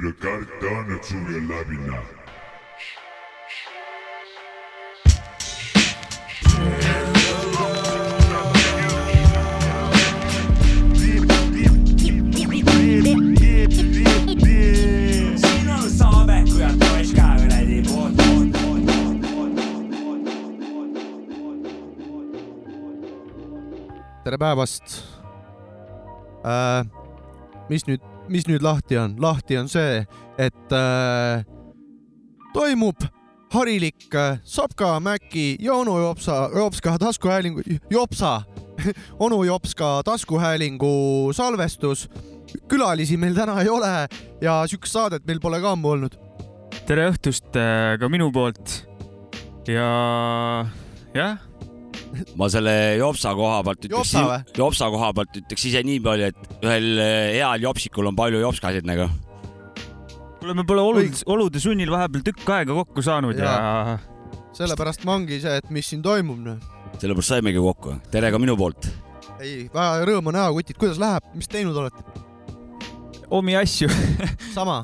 türa karta on, et suvi on läbi, näe. siin on Saabeku ja Toška kuradi pood, pood, pood, pood, pood, pood, pood, tere päevast äh,. Mis nüüd, mis nüüd lahti on? lahti on see, et äh, toimub harilik äh, Sapka, Mäki ja onu Jopsa, Jopska taskuhäälingu, Jopsa, onu Jopska taskuhäälingu salvestus. külalisi meil täna ei ole ja siukest saadet meil pole ka ammu olnud. tere õhtust äh, ka minu poolt. ja jah, ma selle Jopsa koha pealt ütleks, Jopsa koha pealt ütleks ise nii palju, et ühel eh, heal jopsikul on palju jopskasid nagu. kuule, me pole olud, olude sunnil vahepeal tükk aega kokku saanud ja, Jaa. sellepärast ma ongi see, et mis siin toimub noh. sellepärast saimegi kokku. tere ka minu poolt. ei, väga rõõm on näha, kutid, kuidas läheb, mis teinud olete? omi asju. sama,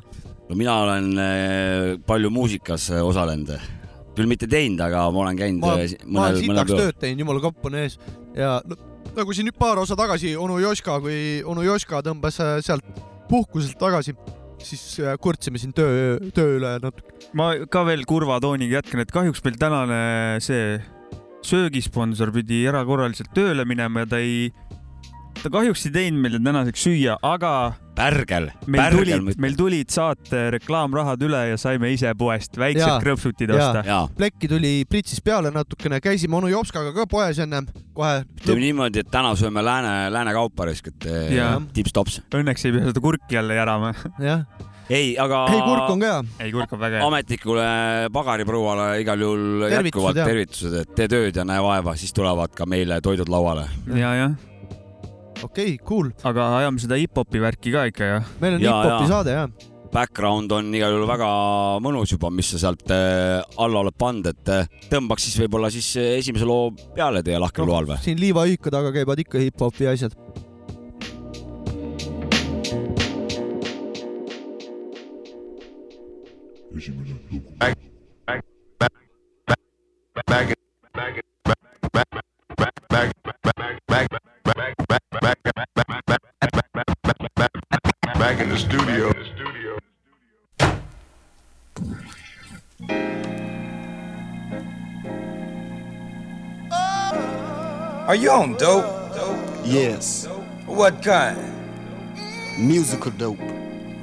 no mina olen eh, palju muusikas osalenud. Küll mitte teinud, aga ma olen käinud ma, eh, ma olen mõnel, mõnel sitaks tööd teinud, jumala kapp on ees ja no, nagu siin nüüd paar osa tagasi onu Joška, kui onu Joška tõmbas äh, sealt puhkuselt tagasi, siis äh, kurtsime siin töö, töö üle natuke. ma ka veel kurva tooniga jätkan, et kahjuks meil tänane see söögisponsor pidi erakorraliselt tööle minema ja ta ei, ta kahjuks ei teinud meile tänaseks süüa, aga pärgel, meil pärgel tulid, meil tulid saate reklaamrahad üle ja saime ise poest väiksed krõpsutid osta. plekki tuli pritsis peale natukene, käisime onu Jopskaga ka poes ennem kohe. teeme niimoodi, et täna sööme lääne, lääne kaupa risk, et eh, Jaa. tips-tops. Õnneks ei pea seda kurki jälle järama. jah, ei, aga ei kurk on ka hea. ei, kurk on väga hea. ametlikule pagariprouale igal juhul Tervitused, jätkuvalt jah. tervitused, et tee tööd ja näe vaeva, siis tulevad ka meile toidud lauale. ja, jah, okei okay,, cool, aga ajame seda hip-hopi värki ka ikka jah. meil on hip-hopi saade jah. Background on igal juhul väga mõnus juba, mis sa sealt äh, alla oled pannud, et äh, tõmbaks siis võib-olla siis äh, esimese loo peale teie lahkel loal või? siin liivaühika taga käivad ikka hip-hopi asjad. esimene lugu. Are you on dope? Yes, What kind? musical dope.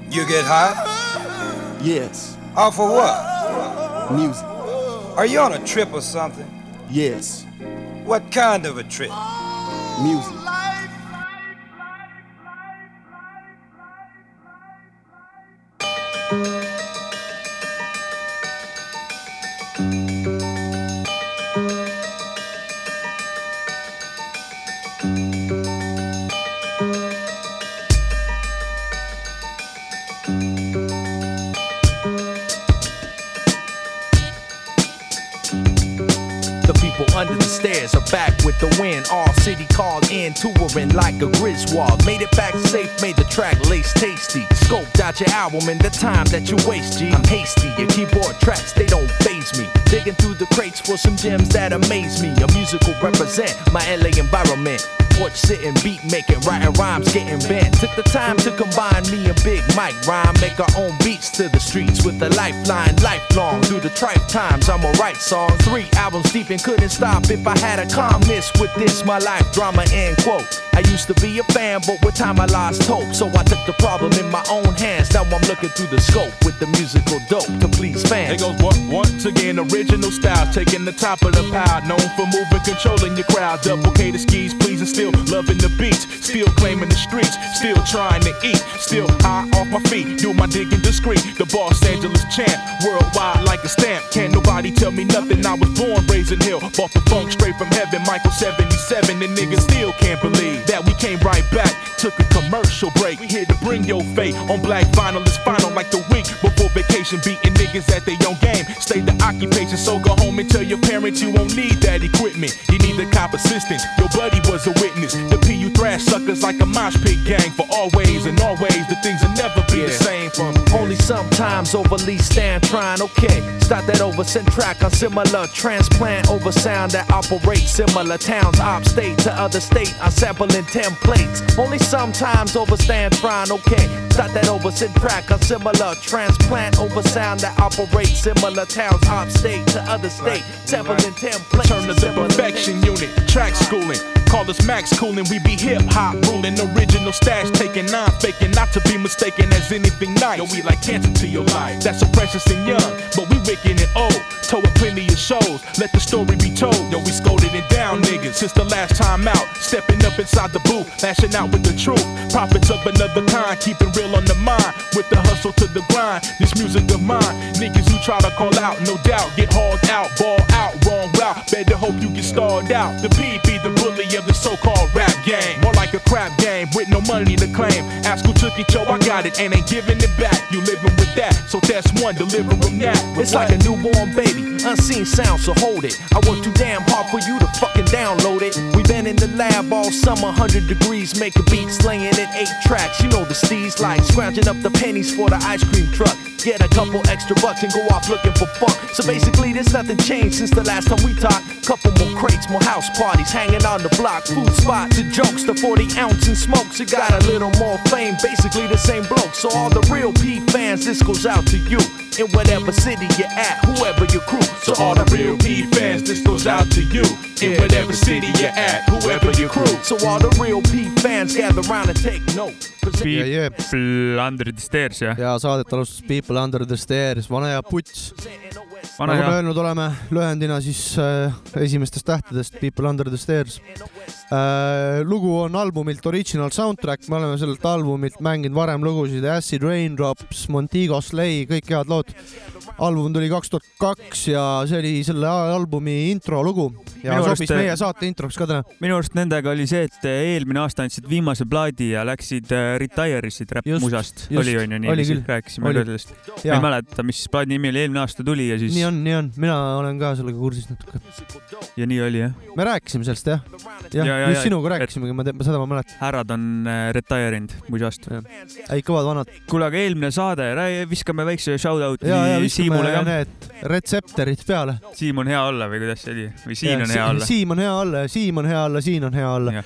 You get high? Yes, Off of what? music. Are you on a trip or something? Yes, What kind of a trip? music. Like a Griswold. Made it back safe, made the track lace tasty. Scoped out your album in the time that you waste, G. I'm hasty, your keyboard tracks, they don't phase me. Digging through the crates for some gems that amaze me. A musical represent my LA environment. Porch sitting, beat making, writing rhymes, getting bent. Took the time to combine me and Big Mike rhyme, make our own beats to the streets with a lifeline, lifelong. Through the trife times, I'ma write songs. Three albums deep and couldn't stop if I had a calmness with this, my life drama, end quote. I used to be a fan, but with time I lost hope. So I took the problem in my own hands. Now I'm looking through the scope with the musical dope to please fans. It goes what once again, original style, taking the top of the pile, known for moving, controlling your crowd. Duplicate the skis, pleasing, still loving the beats, still claiming the streets, still trying to eat, still high off my feet, do my digging discreet. The Los Angeles champ, worldwide like a stamp. Can't nobody tell me nothing. I was born raising hill, bought the funk straight from heaven. Michael 77, and niggas still can't believe that we came right back. Took a commercial break. We here to bring your fate on black vinyl. It's final like the week before vacation. Beating niggas at their own game. Stay the occupation, so go home and tell your parents you won't need that equipment. You need the cop assistance. Your buddy was a witness. The PU thrash suckers like a mosh pit gang. For always and always, the things will never be the same. from. Only sometimes overly stand trying. Okay, start that over. Send track on similar transplant over sound that operates similar towns, op state to other state. I'm sampling templates. Only sometimes over overstand trying. Okay, start that over. Send track on similar transplant over sound that operates similar towns, op state to other state. Sampling templates. Turn to the perfection unit, track schooling. Call us Max Coolin', we be hip hop ruling. Original stash taking nine, faking not to be mistaken as anything nice. Yo, we like cancer to your life. That's so precious and young, but we wicked and old. Told plenty of shows, let the story be told. Yo, we scolded it down, niggas, since the last time out. Stepping up inside the booth, lashing out with the truth. Prophets of another kind, keeping real on the mind. With the hustle to the grind, this music of mine. Niggas who try to call out, no doubt, get hauled out, ball out, wrong route. Better hope you get stalled out. The P be the bully of the so-called rap game. More like a crap game with no money to claim. Ask who took it, yo, I got it and ain't giving it back. You living with that, so that's one, deliver them that. It's like a newborn baby, unseen sound, so hold it. I work too damn hard for you to fucking download it. We been in the lab all summer, 100 degrees, making beats, laying in eight tracks. You know the steez like scrounging up the pennies for the ice cream truck. Get a couple extra bucks and go off looking for fun. So basically, there's nothing changed since the last time we talked. Couple more crates, more house parties, hanging on the block, food spots, the jokes, the 40 ounce and smokes. It got a little more fame, basically the same bloke. So all the real P fans, this goes out to you. In whatever city you're at, whoever your crew. So all the real P fans, this goes out to you. In whatever city you're at, whoever your crew. So all the real P fans gather around and take note. Ja, jee. People under the stairs jah? ja saadet alustas People Under the Stairs, vana hea puts. Vana nagu me öelnud oleme, lühendina siis äh, esimestest tähtedest People Under the Stairs äh,. lugu on albumilt Original Soundtrack, me oleme sellelt albumilt mänginud varem lugusid Acid Raindrops, Montego Slay, kõik head lood. Album tuli kaks tuhat kaks ja see oli selle albumi intro lugu ja Minu sobis arust- meie saate introks ka täna. minu arust nendega oli see, et eelmine aasta andsid viimase plaadi ja läksid äh, retire isid räppmusast. oli onju nii küll. rääkisime sellest. ma ei mäleta, mis plaadi nimi oli, eelmine aasta tuli ja siis nii on, nii on, mina olen ka sellega kursis natuke. ja nii oli jah. me rääkisime sellest jah, Ja, jah ja,, just ja, sinuga rääkisimegi, ma tean, seda ma mäletan. härrad on äh, retire inud musast. ei, kõvad vanad. kuule, aga eelmine saade, viskame väikse shout out'i ja, ja Siimule ka. need retseptorid peale. Siim on hea olla või kuidas see oli? või Siin on hea olla? Siim on hea olla ja Siim on hea olla, siin on hea olla.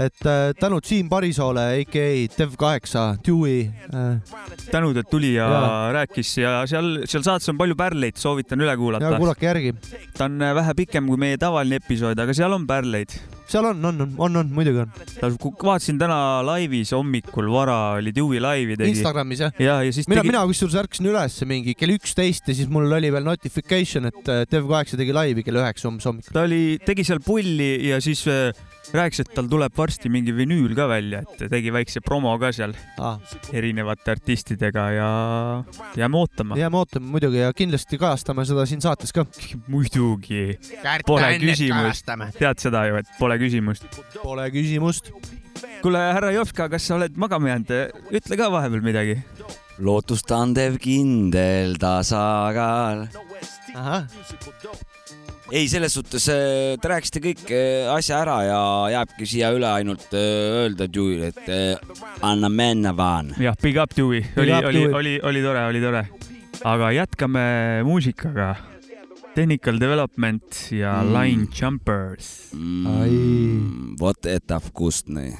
et äh, tänud Siim Parisoole, AKA Dev8, Dewey äh,. tänud, et tuli ja, ja rääkis ja seal, seal saates on palju pärleid, soovitan üle ja kuulata. kuulake järgi. ta on äh, vähe pikem kui meie tavaline episood, aga seal on pärleid. Seal on, on, on, on, on, muidugi on. vaatasin täna laivis hommikul vara oli Dewey laivi tegi. Instagramis jah? ja, ja siis mina, tegi, mina kusjuures ärkasin üles mingi kell üksteist ja siis mul oli veel notification, et äh, Dev8 tegi laivi kell üheksa umbes hommikul. ta oli, tegi seal pulli ja siis äh, rääkis, et tal tuleb varsti mingi vinüül ka välja, et tegi väikse promo ka seal ah. erinevate artistidega ja jääme ootama. jääme ootama muidugi ja kindlasti kajastame seda siin saates ka. muidugi, pole küsimust. tead seda ju, et pole küsimust. Pole küsimust. kuule, härra Jopska, kas sa oled magama jäänud? ütle ka vahepeal midagi. lootustandev kindel tasakaal. ahah, ei, selles suhtes äh, te rääkisite kõik äh, asja ära ja jääbki siia üle ainult äh, öelda Juil, et anna minna vaan. jah, Big up Dewey, oli, oli oli, oli tore, oli tore. aga jätkame muusikaga. Technical Development ja mm. Line Jumpers mm,. vot etap kustne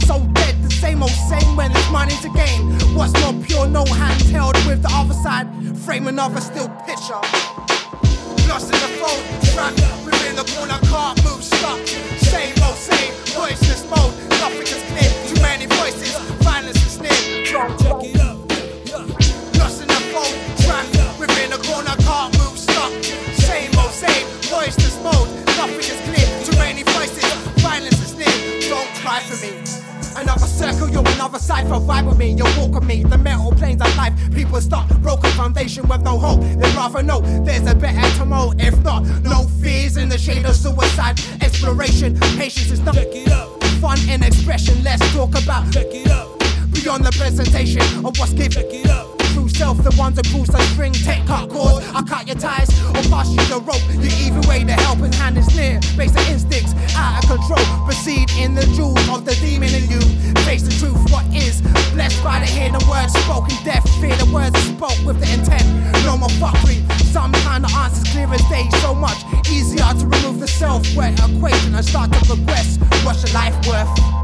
seems so dead. The same old same when it's money to gain. What's more pure? No handheld with the other side. Frame another still picture. Lost in the phone, trapped within the corner, circle, you're another cipher. Vibe with me, you walk with me. The metal planes of life. People stuck, broken foundation with no hope. They'd rather know there's a better tomorrow. If not, no fears in the shade of suicide. Exploration, patience is not. Check it up. Fun and expression, let's talk about. Check it up. Beyond the presentation of what's given. Check it up. True self, the ones that pulls the string, take cut cords. I cut your ties or pass you the rope. You even way the helping hand is near. Basic instincts out of control. Proceed in the jewels of the demon in you. Face the truth, what is blessed by the the words spoken. Deaf, fear the words spoke with the intent. No more fuckery. Some kind of answers clear as day. So much easier to remove the self-worth equation and start to progress. What's your life worth?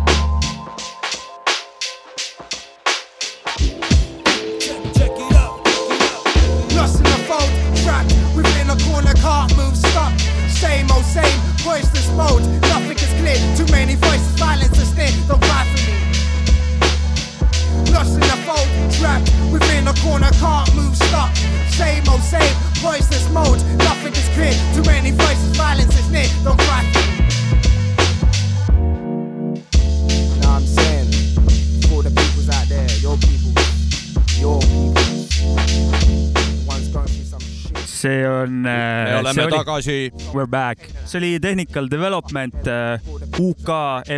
See on. me oleme tagasi. We're back. see oli Technical Development äh, UK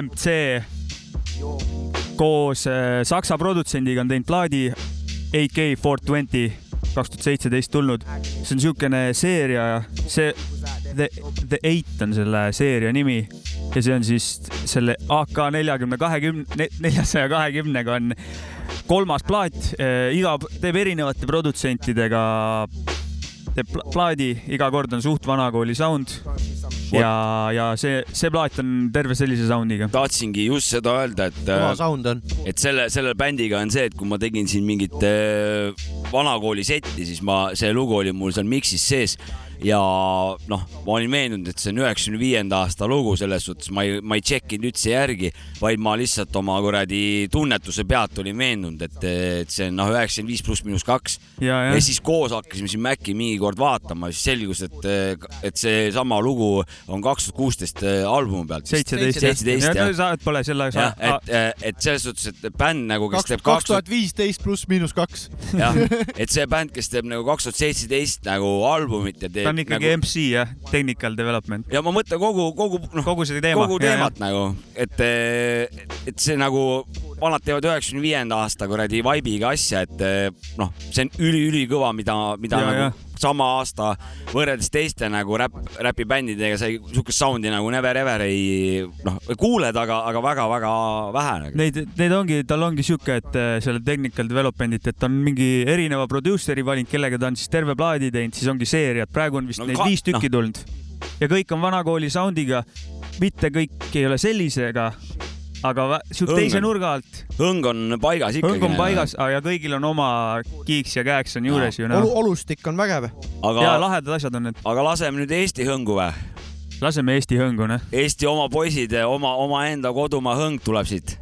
MC koos äh, Saksa produtsendiga on teinud plaadi AK420 kaks tuhat seitseteist tulnud. see on niisugune seeria, see The, The Eight on selle seeria nimi ja see on siis selle AK neljakümne kahekümne, neljasaja kahekümnega on kolmas plaat, iga, teeb erinevate produtsentidega teeb pla- plaadi, iga kord on suht vanakooli sound ja, ja see, see plaat on terve sellise sound'iga. tahtsingi just seda öelda, et kõva äh, sound on. et selle, selle bändiga on see, et kui ma tegin siin mingit äh, vanakooli setti, siis ma, see lugu oli mul seal mix'is sees ja noh, ma olin veendunud, et see on üheksakümne viienda aasta lugu, selles suhtes ma ei, ma ei tšekkinud üldse järgi, vaid ma lihtsalt oma kuradi tunnetuse pealt olin veendunud, et, et see on noh, üheksakümmend viis pluss miinus kaks. ja, ja ja, siis koos hakkasime siin Maci mingi kord vaatama, siis selgus, et, et seesama lugu on kaks tuhat kuusteist albumi pealt. seitseteist. seitseteist jah. sa pole selle jah, et, et selles suhtes, et bänd nagu, kes kaks teeb kaks tuhat viisteist pluss miinus kaks. jah, et see bänd, kes teeb nagu kaks tuhat seitseteist nagu albumit ja teeb ta on ikkagi nagu, MC jah, Technical Development. ja ma mõtlen kogu, kogu noh, kogu see teema. kogu teemat nagu, et, et see nagu, vanad teevad üheksakümne viienda aasta kuradi vibe'iga asja, et noh, see on üli-ülikõva, mida, mida Ja, nagu ja. Sama aasta võrreldes teiste nagu räpp, räpibändidega sa ei, sihukest sound'i nagu Never Ever ei noh, kuuled, aga, aga väga-väga vähe nagu. Neid, need ongi, tal ongi sihuke, et äh, selle technical development'it, et on mingi erineva producer'i valinud, kellega ta on siis terve plaadi teinud, siis ongi seeriad, praegu on vist no, neid ka- viis tükki no. tulnud. ja kõik on vanakooli sound'iga, mitte kõik ei ole sellisega, aga sihuke teise nurga alt. hõng on paigas ikkagi. õng on paigas ja kõigil on oma kiiks ja käeks on juures ju noh., olustik on vägev. ja aga, lahedad asjad on need. aga laseme nüüd Eesti hõngu või? laseme Eesti hõngu, noh. Eesti oma poisid, oma, omaenda kodumaa hõng tuleb siit.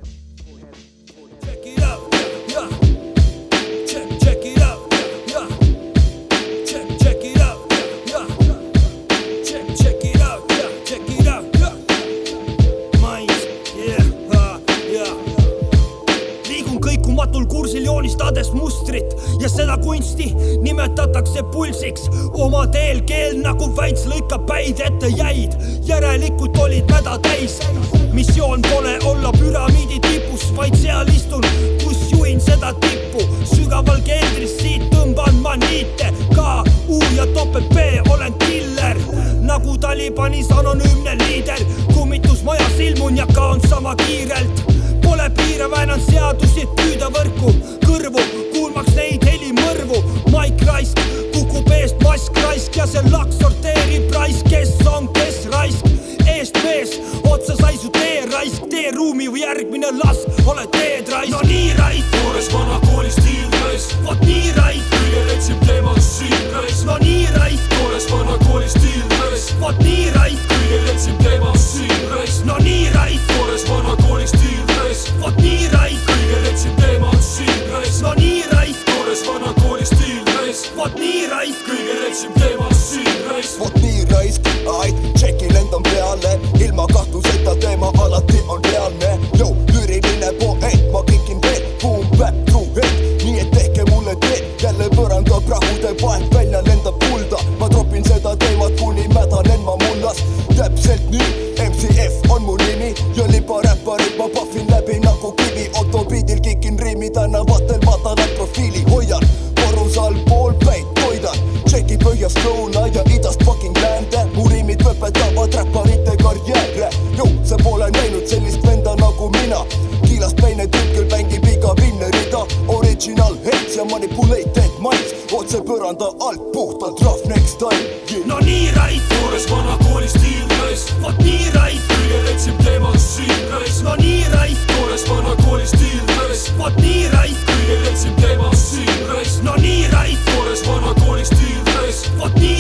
Otse põranda alt puhtalt rough next time yeah.. no nii raisk. toores vana kooli stiil raisk, vot nii raisk. kõige retsim teema siin raisk, no nii raisk. toores vana kooli stiil raisk, vot nii raisk. kõige retsim teema siin raisk, no nii raisk. toores vana kooli stiil raisk, vot nii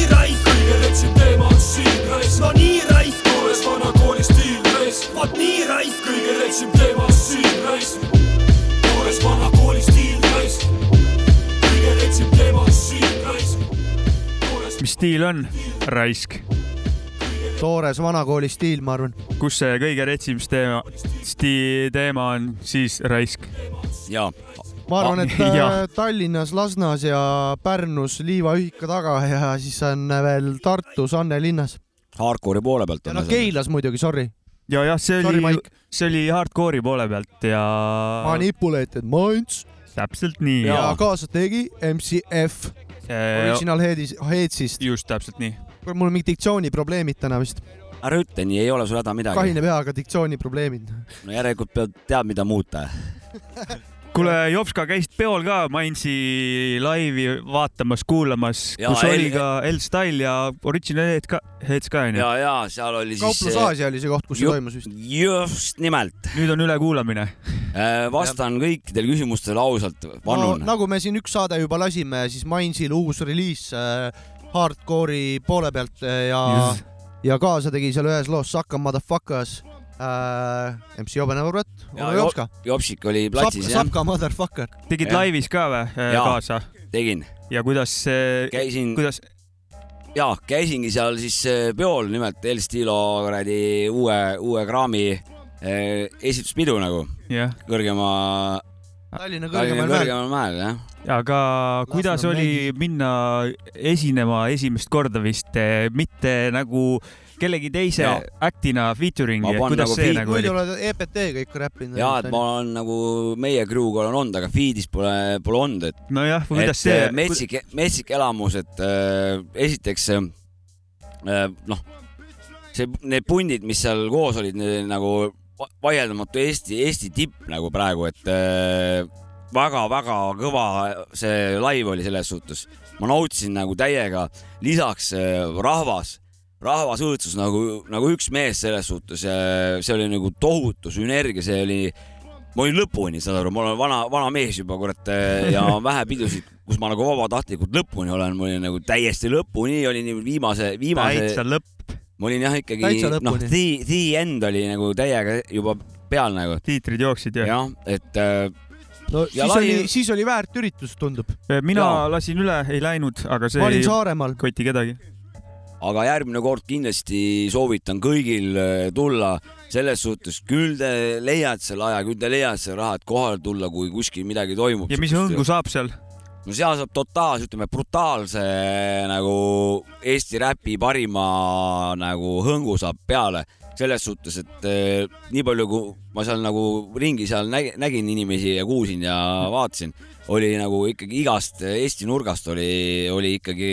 stiil on? raisk. toores vanakooli stiil, ma arvan. kus see kõige retsim teema, teema on siis raisk? jaa. ma arvan, et Ah, jah. äh, Tallinnas, Lasnas ja Pärnus liivaühika taga ja siis on veel Tartus Anne linnas. Hardcore'i poole pealt ja no Keilas muidugi, sorry. ja jah, see Sorry, oli see oli hardcore'i poole pealt ja. Manipulated Minds täpselt nii. ja kaasa tegi MCF Original Headis, Headsist. just täpselt nii. mul on mingid diktsiooniprobleemid täna vist. ära ütle nii, ei ole sul häda midagi. kahine peaga diktsiooniprobleemid. no järelikult pead, tead, mida muuta. kuule, Jopska, käisid peol ka Mainsi laivi vaatamas, kuulamas, kus El- oli ka L-Style ja Original Head ka, Heads ka onju. ja, ja seal oli siis. kauplus Aasia oli see koht, kus see toimus vist. just nimelt. nüüd on ülekuulamine. vastan kõikidele küsimustele ausalt, no vannun. nagu me siin üks saade juba lasime, siis Mainsil uus reliis äh, hardcore'i poole pealt äh, ja Yes. ja kaasa tegi seal ühes loos Suck a motherfuckers äh,. MC Jobenevat, Ja Ono Jopska. Jopsik oli platsis jah, Sapka motherfucker. tegid Jah. laivis ka või Jaa. kaasa? tegin, ja kuidas see, käisin, kuidas, ja käisingi seal siis eh, peol, nimelt El Stilo kuradi uue, uue kraami eh, esituspidu nagu jah, kõrgema, Tallinna kõrgemal mäel. kõrgemal mäel jah. aga kuidas Lasnamäe oli minna esinema esimest korda vist, mitte nagu kellegi teise Jaa. act'ina featuring'i panen kuidas nagu see feat- nagu oli muidu? oled EPT-ga ikka räppinud. ja, et ma olen nagu meie crew'ga olen olnud, aga feed'is pole, pole olnud, et nojah, kuidas et see eh,, metsik, metsik elamus, et äh, esiteks äh, noh, see, need pundid, mis seal koos olid, nagu vaieldamatu Eesti, Eesti tipp nagu praegu, et väga-väga kõva see laiv oli selles suhtes. ma nautisin nagu täiega, lisaks äh, rahvas, rahvas õõtsus nagu, nagu üks mees selles suhtes, see oli nagu tohutu sünergia, see oli ma olin lõpuni, saad aru, ma olen vana, vana mees juba kurat eh, ja vähe pidusid, kus ma nagu vabatahtlikult lõpuni olen, ma olin nagu täiesti lõpuni, olin viimase, viimase, täitsa lõpp, ma olin jah ikkagi noh, the, the end oli nagu täiega juba peal nagu tiitrid jooksid ja. jah, et äh, no Ja siis lai- oli, siis oli väärt üritus, tundub. mina Jaa. lasin üle, ei läinud, aga see ma olin ei Saaremaal. koti kedagi. aga järgmine kord kindlasti soovitan kõigil äh, tulla selles suhtes, küll te leiate selle aja, küll te leiate selle raha, et kohale tulla, kui kuskil midagi toimub. ja mis hõngu saab seal? No seal saab totaalse, ütleme brutaalse nagu Eesti räpi parima nagu hõngu saab peale. Selles suhtes, et eh, nii palju, kui ma seal nagu ringi seal nägin, nägin inimesi ja kuulsin ja vaatasin, oli nagu ikkagi igast Eesti nurgast oli, oli ikkagi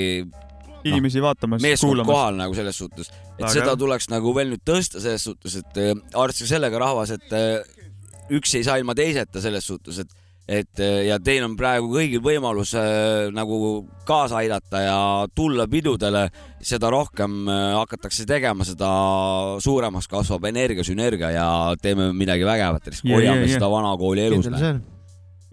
inimesi vaatamas, meeskond kuulamas. kohal nagu selles suhtes, et Väga seda tuleks nagu veel nüüd tõsta selles suhtes, et eh, arvestage sellega rahvas, et eh, üks ei saa ilma teiseta selles suhtes, et et äh, ja teil on praegu kõigil võimalus äh, nagu kaasa aidata ja tulla pidudele, seda rohkem äh, hakatakse tegema, seda suuremaks kasvab energiasünergia ja teeme midagi vägevat, Ja, ja, hoiame ja. seda vanakooli elus.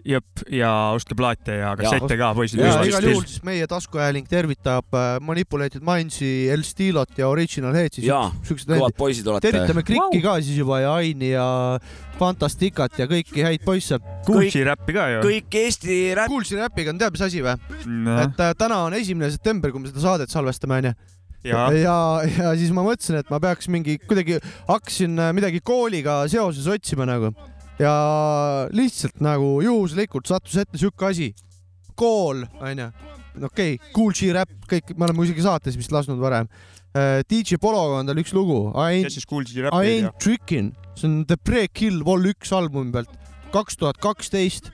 jep, ja ostke plaate ja kassette ka, poisid. ja igal juhul siis meie taskuhääling tervitab äh, Manipulated Mindsi, El Stilot ja Original Headsi. Jaa, kõvad poisid olete. tervitame Krikki ka siis juba ja Aini ja Fantastikat ja kõiki häid poisse. Gucci räppi ka ju. kõik Eesti räpp. Kuulsi räpiga on tead mis asi või? Noh. et äh, täna on esimene september, kui me seda saadet salvestame, onju. ja, ja, ja siis ma mõtlesin, et ma peaks mingi kuidagi hakkasin äh, midagi kooliga seoses otsima nagu ja lihtsalt nagu juhuslikult sattus ette sihuke asi. kool, onju. okei okay,, Cool G Rap, kõik, me oleme isegi saates vist lasknud varem. DJ Pologa on tal üks lugu. I siis Cool I ain't? tricking, see on The Pre-Kill Vol üks albumi pealt, kaks tuhat kaksteist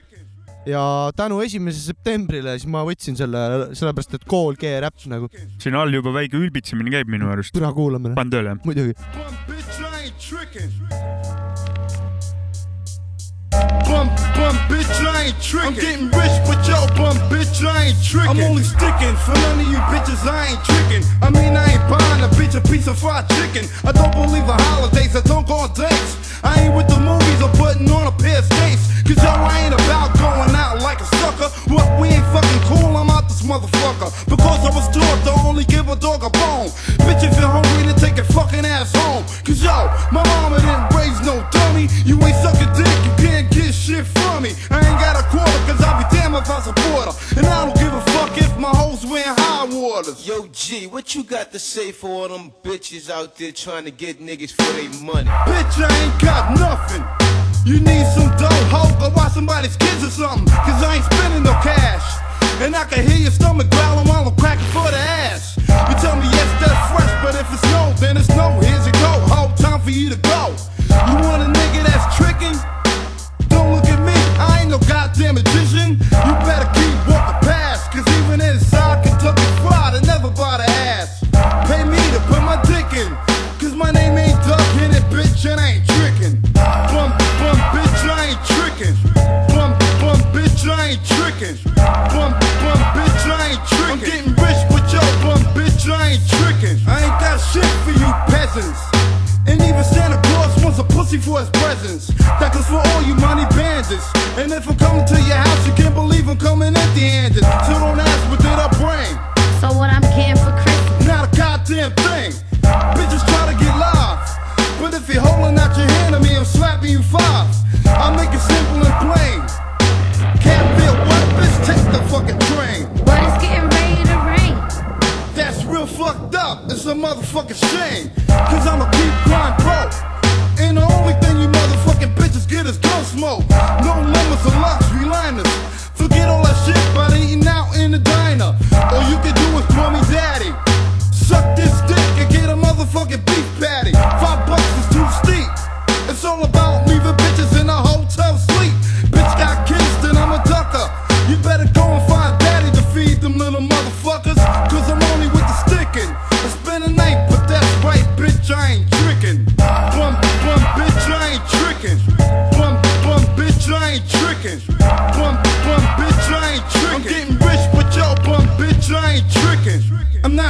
ja tänu esimesele septembrile siis ma võtsin selle, sellepärast et kool G Rap nagu. siin all juba väike ülbitsemine käib minu arust. türa kuulamine. pann tööle. muidugi. Bum, bum, bitch, I ain't tricking. I'm getting rich, but yo, bum, bitch, I ain't tricking. I'm only sticking for none of you bitches, I ain't tricking. I mean, I ain't buying a bitch a piece of fried chicken. I don't believe in holidays, I don't go on dates. I ain't with the movies or putting on a pair of skates. Cause yo, I ain't about going out like a sucker. What, we ain't fucking cool, I'm this motherfucker. Because I was taught to only give a dog a bone. Bitch, if you're hungry, then take your fucking ass home. Cause yo, my mama didn't raise no dummy. You ain't suck a dick, you can't get shit from me. I ain't got a quarter, cause I'll be damned if I support her. And I don't give a fuck if my hoes wearing high waters. Yo, G, what you got to say for all them bitches out there trying to get niggas for their money? Bitch, I ain't got nothing. You need some dough, hoe, go watch somebody's kids or something. Cause I ain't spending no cash. And I can hear your stomach growling while I'm cracking for the ass. You tell me yes, that's fresh, but if it's no, then it's no. Here's your go, ho, time for you to go. You want a nigga that's tricking? Don't look at me, I ain't no goddamn magician. You better keep walking past, cause even inside Kentucky Fried, I never bought a ass. Pay me to put my dick in, cause my name ain't Doug Hennet, bitch, and I ain't tricking. Bum, bum, bitch, I ain't tricking. Bum, bum, bitch, I ain't tricking. Bum, I tricking. I ain't got shit for you peasants. And even Santa Claus wants a pussy for his presents. That goes for all you money bandits. And if I'm coming to your house, you can't believe I'm coming empty handed. So don't ask what did I bring. So what I'm getting for Christmas? Not a goddamn thing. Bitches try to get live. But if you're holding out your hand at me, I'm slapping you five. I'll make it simple and plain. Can't feel what, bitch, take the fucking fucked up. It's a motherfucking shame. Cause I'ma keep grind broke. And the only thing you motherfucking bitches get is gun smoke. No limits or luxury liners. Forget all that shit about eating out in the diner. All you can do is call me daddy. Suck this dick and get a motherfucking beef patty. Five bucks is too steep. It's all about leaving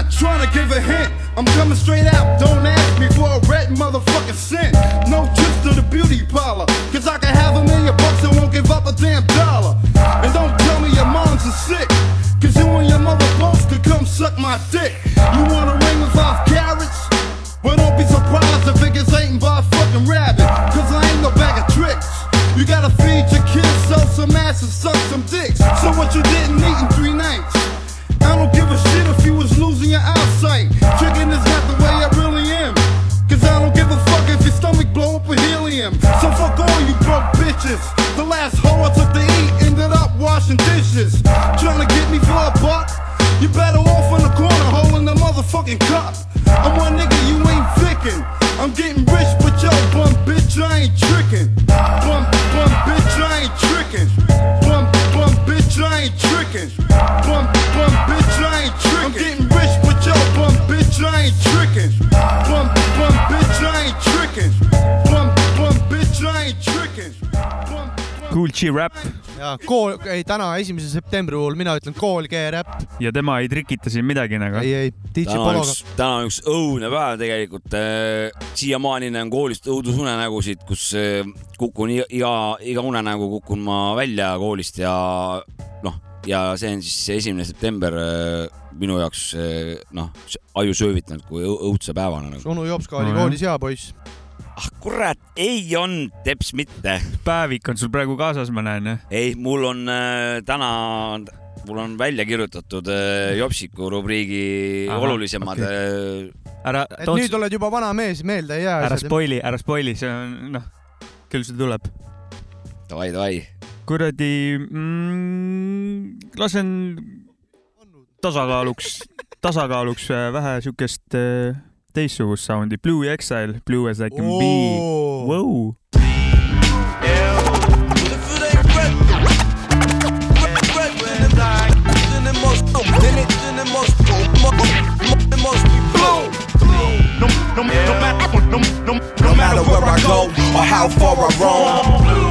not trying to give a hint. I'm coming straight out. Don't ask me for a red motherfucking cent. No trips to the beauty parlor. Cause I can have a million bucks and won't give up a damn dollar. And don't tell me your moms are sick. Cause you and your mother both could come suck my dick. You want a ring with five carrots? Well, don't be surprised if it gets eaten by a fucking rabbit. Cause I ain't no bag of tricks. You gotta feed your kids, sell some ass and suck some dicks. So what you didn't up. So fuck all you broke bitches. The last hoe I took to eat ended up washing dishes. Trying to get me for a buck? You better off in the corner holding the motherfucking cup. I'm one nigga you ain't picking. I'm getting rich, but yo, bum bitch, I ain't tricking. DJ Rap ja kool, ei täna, esimese septembri puhul mina ütlen kool G-räpp. ja tema ei trikita siin midagi nagu. ei, ei, DJ Pologa üks, täna on üks õudne päev tegelikult. siiamaani näen koolist õudusunenägusid, kus äh, kukun iga, iga unenägu kukun ma välja koolist ja noh, ja see on siis esimene september äh, minu jaoks äh, noh, aju söövitanud kui õu- õudse päevana nagu. onu Jopska oli Nojah. koolis hea poiss. Ah kurat, ei on, teps mitte. päevik on sul praegu kaasas, ma näen, jah? ei, mul on äh, täna, mul on välja kirjutatud äh, Jopsiku rubriigi Ahah, olulisemad okei. äh, ära, et nüüd oled juba vana mees, meelde ei jää. ära spoili, ära spoili, see on, noh, küll see tuleb. davai, davai. kuradi mm,, lasen tasakaaluks, tasakaaluks äh, vähe siukest äh, teistsugust soundi. Blue Exile, Blue as I can be oh.. Wow. No matter where I go or how far I roam.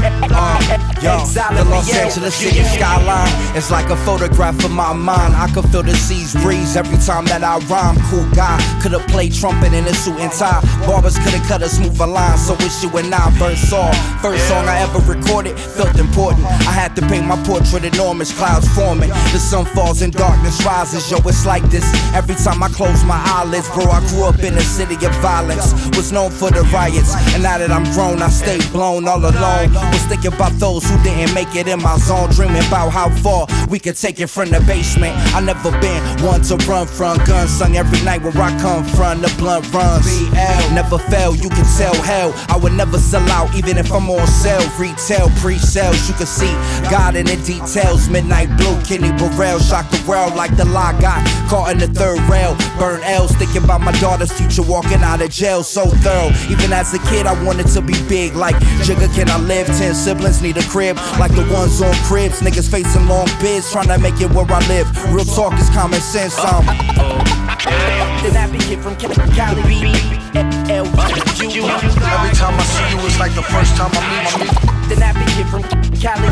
Uh, yo, uh, the Los Angeles city skyline is like a photograph of my mind. I could feel the seas breeze every time that I rhyme. Cool guy, could've played trumpet in a suit and tie. Barbers could've cut a smoother line, so it's you and I verse off. First song I ever recorded felt important. I had to paint my portrait enormous, clouds forming. The sun falls and darkness rises. Yo, it's like this every time I close my eyelids, bro. I grew up in a city of violence, was known for the riots, and now that I'm grown, I stay blown all alone. Was thinking about those who didn't make it in my zone, dreaming about how far we could take it from the basement. I never been one to run from guns sung every night where I come from. The blunt runs, BL never fail. You can tell hell. I would never sell out, even if I'm on sale. Retail, pre-sales, you can see God in the details. Midnight blue, Kenny Burrell shocked the world like the lie got caught in the third rail. Burn L's, thinking about my daughter's future walking out of jail. So thorough. Even as a kid, I wanted to be big like Jigga. Can I live? Ten siblings need a crib like the ones on cribs. Niggas facing long bids, trying to make it where I live. Real talk is common sense. Um, the nappy kid from Cali. Every time I see you, it's like the first time I meet my music. The nappy kid from Cali.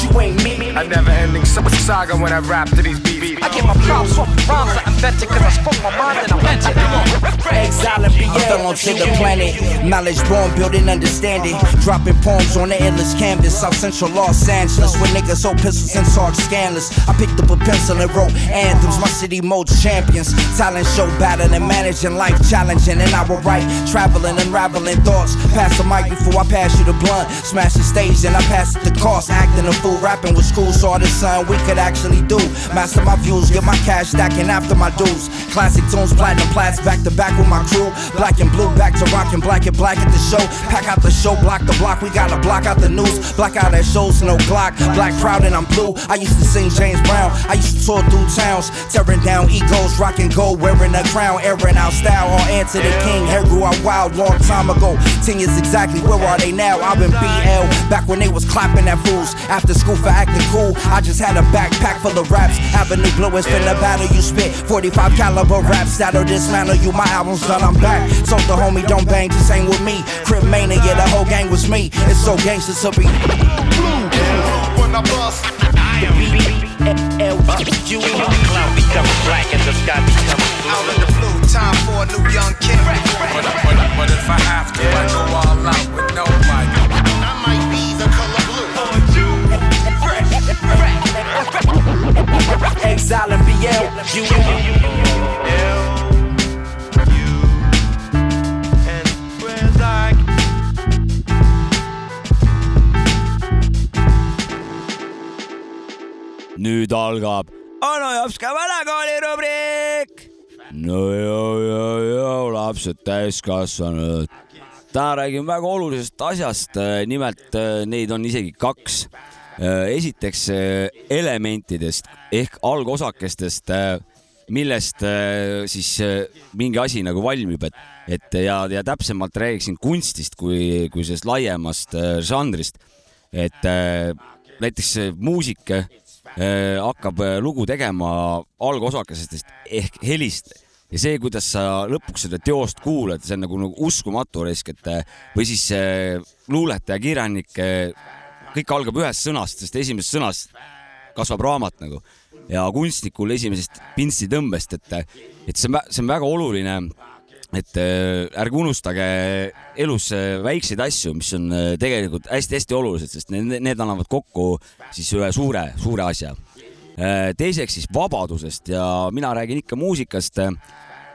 You ain't me. A never ending saga when I rap to these beats. I get my props off the rhymes I invented cause I spoke my mind and I meant it. Exile and I fell onto the planet. Knowledge born, building understanding. Dropping poems on the endless canvas. South Central Los Angeles. Where niggas hold pistols and talk scandalous. I picked up a pencil and wrote anthems. My city modes champions. Talent show battling, managing life challenging. And I will write, traveling, unraveling thoughts. Pass the mic before I pass you the blunt. Smash the stage and I pass it the cost. Acting a fool, rapping with cool. Saw the son we could actually do. Master my views, get my cash stacking after my dues. Classic tunes, platinum plats, back to back with my crew. Black and blue, back to rockin' black and black at the show. Pack out the show, block the block. We gotta block out the news. Block out at shows, no Glock. Black crowd and I'm blue. I used to sing James Brown. I used to tour through towns, tearing down egos, rocking gold, wearing a crown, airing out style. All answer the king. Hair grew out wild long time ago. Ten years exactly. Where are they now? I've been BL back when they was clapping at fools. After school for acting cool, I just had a backpack full of raps. Avenue Blue is finna battle you spit. 45 caliber raps that'll dismantle you. My album's done, I'm back. Told the homie, don't bang, just hang with me. Crib mania, yeah, the whole gang was me. It's so gangster to be. When I bust. You cloud becomes black and the sky becomes blue. Out in the blue, time for a new young king. But, but, but if I have to, I go all out with. I might be the color blue. Oh, Exile and BL. You. Nüüd algab onu Jopska vanakooli rubriik. no joo, joo, joo, lapsed täiskasvanud. täna räägime väga olulisest asjast, nimelt eh, neid on isegi kaks. esiteks eh, elementidest ehk algosakestest, millest eh, siis eh, mingi asi nagu valmib, et, et ja, ja täpsemalt räägiksin kunstist kui, kui sellest laiemast eh, žanrist. et eh, näiteks eh, muusik eh, hakkab eh, lugu tegema algosakestest ehk helist. Ja see, kuidas sa lõpuks seda teost kuulad, see on nagu, nagu uskumatu risk, et äh, või siis luuletaja, kirjanik, kõik algab ühest sõnast, sest esimesest sõnast kasvab raamat nagu. Ja kunstnikul esimesest pintslitõmbest, et, et see on, see on väga oluline et äh, ärge unustage elus äh, väikseid asju, mis on äh, tegelikult hästi-hästi olulised, sest need, need annavad kokku siis ühe suure, suure asja. teiseks siis vabadusest ja mina räägin ikka muusikast.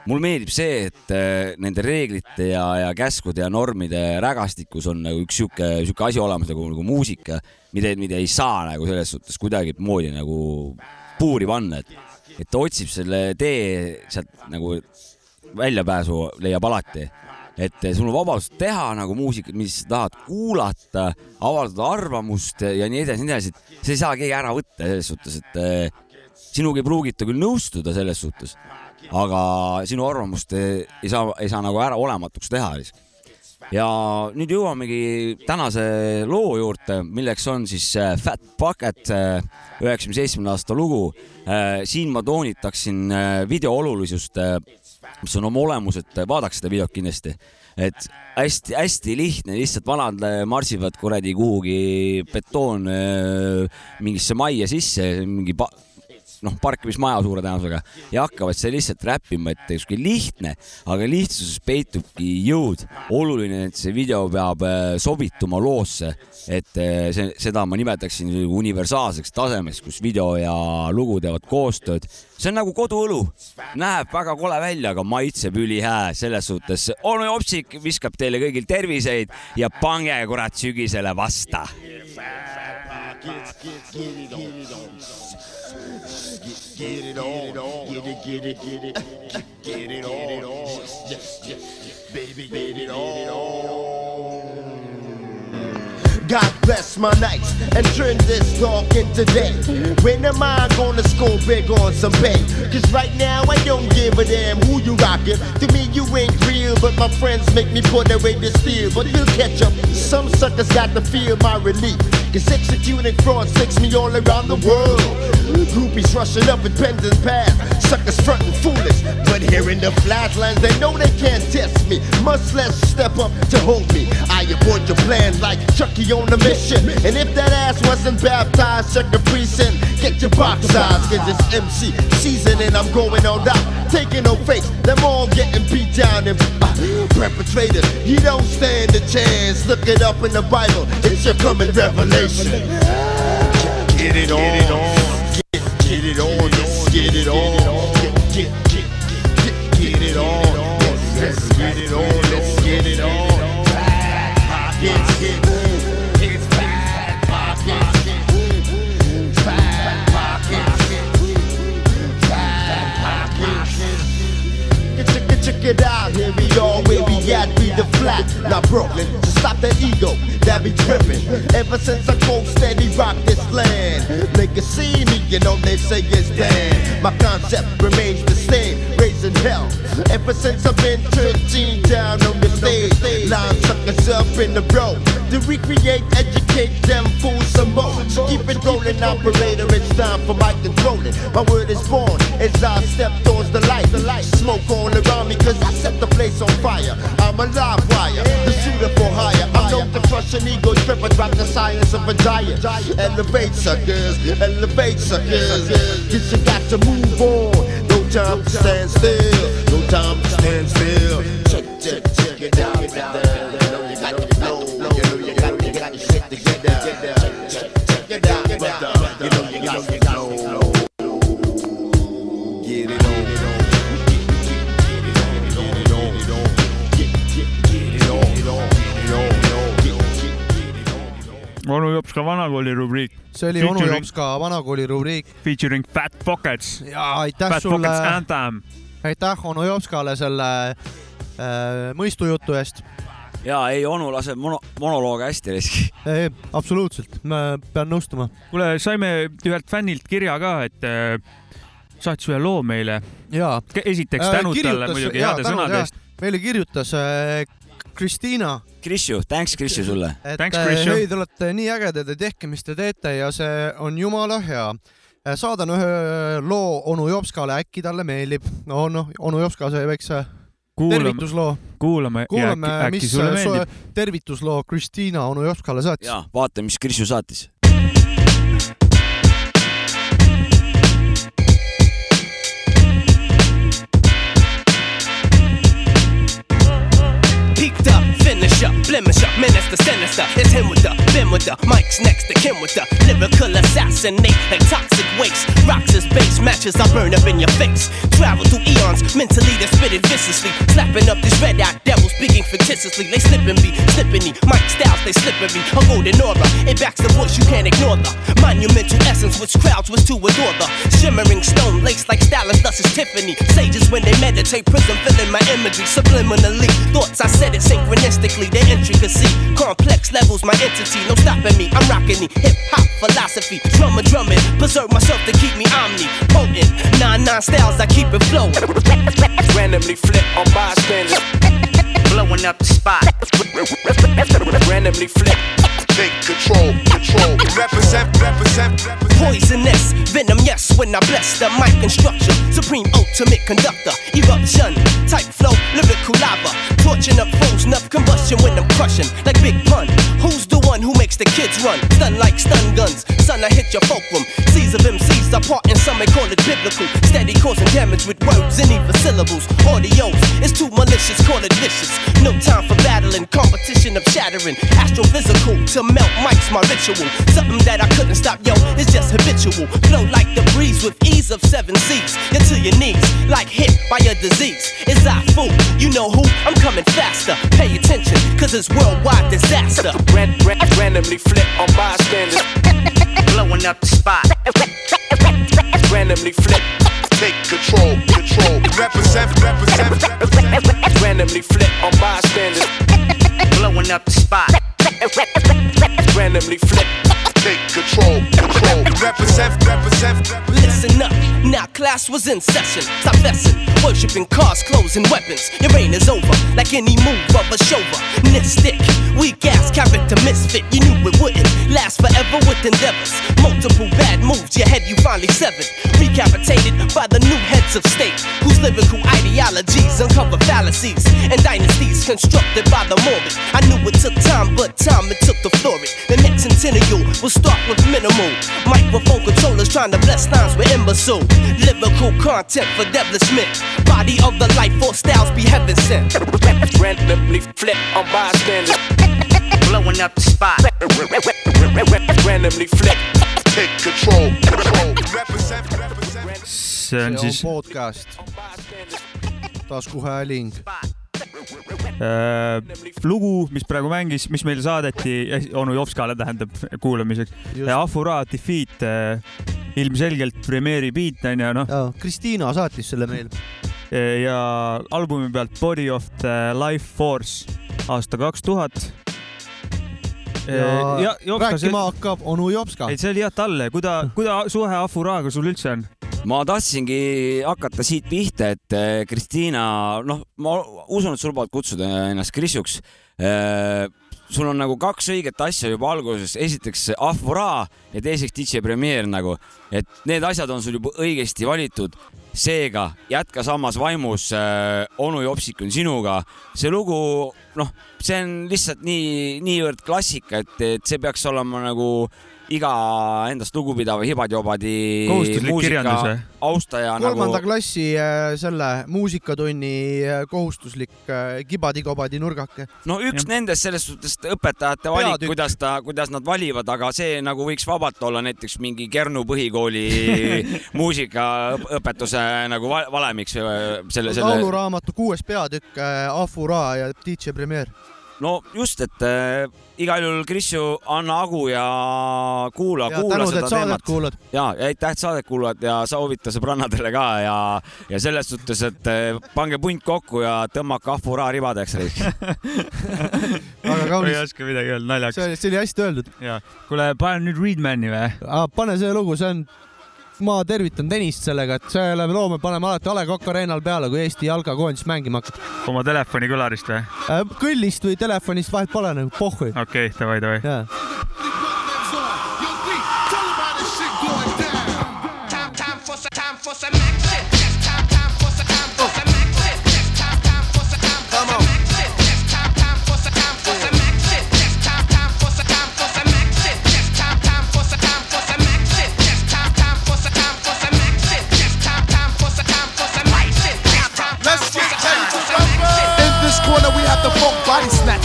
mulle meeldib see, et nende reeglite ja, ja käskude ja normide rägastikus on nagu üks sihuke, sihuke asi olemas nagu, nagu muusika, mida, mida ei saa nagu selles suhtes kuidagimoodi nagu puuri panna, et, et ta otsib selle tee sealt nagu väljapääsu leiab alati. et sul on vabadus teha nagu muusikat, mis sa tahad kuulata, avaldada arvamust ja nii edasi, nii edasi, et see ei saa keegi ära võtta selles suhtes, et eh, sinuga ei pruugita küll nõustuda selles suhtes, aga sinu arvamust eh, ei saa, ei saa nagu ära olematuks teha ja nüüd jõuamegi tänase loo juurde, milleks on siis eh, Fat Bucket eh, üheksakümne seitsmenda aasta lugu. siin ma toonitaksin eh, video olulisust eh, mis on oma olemuselt, vaadake seda videot kindlasti, et hästi-hästi lihtne, lihtsalt vanad marsivad kuradi kuhugi betoon äh, mingisse majja sisse, mingi noh, parkimismaja suure tõenäosusega ja hakkavad seal lihtsalt räppima, et sihuke lihtne, aga lihtsuses peitubki jõud. oluline, et see video peab äh, sobituma loosse, et äh, see, seda ma nimetaksin universaalseks tasemeks, kus video ja lugu teevad koostööd. see on nagu koduõlu, näeb väga kole välja, aga maitseb ülihää, selles suhtes onu Jopsik viskab teile kõigil terviseid ja pange kurat sügisele vasta. Get it on, get it, get it, on. get it, get it get it. Get it on, baby, get it on. God bless my nights and turn this dark into day. When am I gonna score big on some pay? Cause right now I don't give a damn who you rockin'. To me you ain't real, but my friends make me put away the steel. But we'll catch up. Some suckers got to feel my relief. Cause executing fraud takes me all around the world. Groupies rushing up with pens and pads. Suckers frontin' foolish. But here in the flatlands, they know they can't test me. Much less step up to hold me. I abort your plan like Chucky on a mission. And if that ass wasn't baptized, check a precinct. Get your box size, cause it's MC season and I'm going on out. Taking no fakes, them all getting beat down and uh, perpetrated. You don't stand a chance. Look it up in the Bible, it's your coming revelation. Get it on, get, get it on, let's get it on. Get, get, get, get, get it on. Let's get it on, let's get it on. Pockets, get, it's bad pockets, get, bad pockets, get, bad pockets. Check it, check it out, here we are, where we at, we the flat, not Brooklyn. To stop that ego, that be trippin'. Ever since I cold steady rock this land, niggas see me, you know they say it's bad. My concept remains the same, raising hell. Ever since I've been 13 down on the stage, line suckers up in the road to recreate, educate them fools some more. Keep it rolling, operator. It's time for my controlling. My word is born as I step towards the light. The light smoke all around me cause I set the place on fire. I'm a wire, the shooter for hire. I'm known to crush an ego trip and drop the science of a giant. Elevate suckers, elevate suckers. Cause you got to move on. No time to stand still. No time to stand still. Check, check, check it out. You know you. You you. Check, it out. You know you got flow. Onu Jopska vanakooli rubriik. see oli onu Jopska vanakooli rubriik. Featuring Fat Pockets. ja aitäh Fat sulle aitäh onu Jopskale selle äh, mõistujutu eest. ja ei, onu laseb mono, monolooge hästi riski. absoluutselt, ma pean nõustuma. kuule, saime ühelt fännilt kirja ka, et äh, saatis ühe loo meile. esiteks tänud talle muidugi heade sõnade eest. meile kirjutas äh, Kristiina. Krisju, thanks Krisju sulle. et äh, hei, te olete nii ägedad ja tehke, mis te teete ja see on jumala hea. saadan ühe loo onu Jopskale, äkki talle meeldib. no noh, onu Jopska sai väikse kuulame, tervitusloo. kuulame, kuulame ja, äkki, äkki mis tervitusloo Kristiina onu Jopskale saatis. ja vaata, mis Krissu saatis. limits the sinister. It's him with the, Ben with the, Mike's next to Kim with the lyrical assassinate like toxic waste. Rocks as base matches, I burn up in your face. Travel through eons, mentally they spit it viciously. Slapping up these red eyed devils, speaking fictitiously. They slipping me, slipping me. Mike Styles, they slipping me. A golden aura, it backs the voice, you can't ignore the monumental essence which crowds was to adore the shimmering stone laced like stylus, thus is Tiffany. Sages when they meditate, prism filling my imagery subliminally. Thoughts I said it synchronistically, their intricacy. Complex levels, my entity, no stopping me. I'm rocking the hip hop philosophy. Drummer drumming, preserve myself to keep me omni potent. Nine nine styles, I keep it flowing. Randomly flip on bystanders. Blowing up the spot. Randomly flip. Take control, control. Represent, represent, represent. Poisonous venom, yes, when I bless the mic instruction. Supreme ultimate conductor, eruption, type flow, lyrical lava. Torching up foes, enough combustion when I'm crushing, like Big Pun. Who's the one who makes the kids run? Stun like stun guns, son, I hit your fulcrum. Seas of MCs are part and some may call it biblical. Steady causing damage with words and even syllables. Audios, it's too malicious, call it vicious. No time for battling, competition of shattering. Astrophysical to melt mics, my ritual. Something that I couldn't stop, yo, it's just habitual. Flow like the breeze with ease of seven seas. You're to your knees, like hit by a disease. Is I fool? You know who? I'm coming faster. Pay attention, cause it's worldwide disaster. Ran, ran, randomly flip on bystanders. Blowing up the spot. Randomly flip. Take control, control. Represent, represent, represent. Randomly flip on bystanders. Blowing up the spot. Randomly flip. Take control, control. Represent, represent, represent. Now class was in session. Stop messing, worshipping cars, clothes, and weapons. Your reign is over, like any move of a chauvinistic. Weak ass character misfit, you knew it wouldn't last forever with endeavors. Multiple bad moves, your head you finally severed. Recapitated by the new heads of state, whose lyrical ideologies uncover fallacies and dynasties constructed by the morbid. I knew it took time, but time it took the floor it. The next centennial will start with minimal microphone controllers trying to bless lines with imbecile. Lyrical content for devilishment. Body of the life force styles be heaven sent. Randomly flip on bystanders. Blowing up the spot. Randomly flip. Take control, control. Represent, represent. see on see siis on podcast. taskuhääling. äh, lugu, mis praegu mängis, mis meile saadeti onu Jopskale tähendab kuulamiseks. Afura Defeat äh, ilmselgelt premeeri beat on ju noh. Kristiina saatis selle meile. ja albumi pealt Body of the Life Force aasta kaks tuhat. ja rääkima hakkab onu Jopska. ei, see oli jah talle, kuida-, kuida suhe Afuraga sul üldse on? ma tahtsingi hakata siit pihta, et eh, Kristiina, noh, ma usun, et sa lubad kutsuda ennast Krisuks. Sul on nagu kaks õiget asja juba alguses, esiteks Afura ja teiseks DJ Premier nagu, et need asjad on sul juba õigesti valitud. seega jätka samas vaimus äh,, onu Jopsik on sinuga. see lugu, noh, see on lihtsalt nii, niivõrd klassika, et, et see peaks olema nagu iga endast Kohustuslik kirjandus või? austaja kolmanda nagu klassi äh, selle muusikatunni äh, kohustuslik äh, kibadi-kobadi nurgake. no üks nendest selles suhtes õpetajate valik, kuidas ta, kuidas nad valivad, aga see nagu võiks vabalt olla näiteks mingi Kernu põhikooli muusikaõpetuse nagu va- valemiks selle, selle. lauluraamatu kuues peatükk Afura ja DJ Premier. No just, et äh, igal juhul Krissu, anna hagu ja kuula, kuula tänud, seda saadet teemat. kuulad. ja, ja aitäh, et saadet kuulad ja soovita sõbrannadele ka ja, ja selles suhtes, et äh, pange punt kokku ja tõmmake Afura ribadeks. väga ei kaunis. oska midagi öelda, naljakas. see oli, hästi öeldud. ja, kuule, pane nüüd Readmani või? pane see lugu, see on, ma tervitan Tõnist sellega, et selle loo me paneme alati A Le Coq Arena'l peale, kui Eesti jalkakoondis mängima hakkab. oma telefoni kõlarist või? kõllist või telefonist vahet pole nagu, pohhui. okei, davai, davai.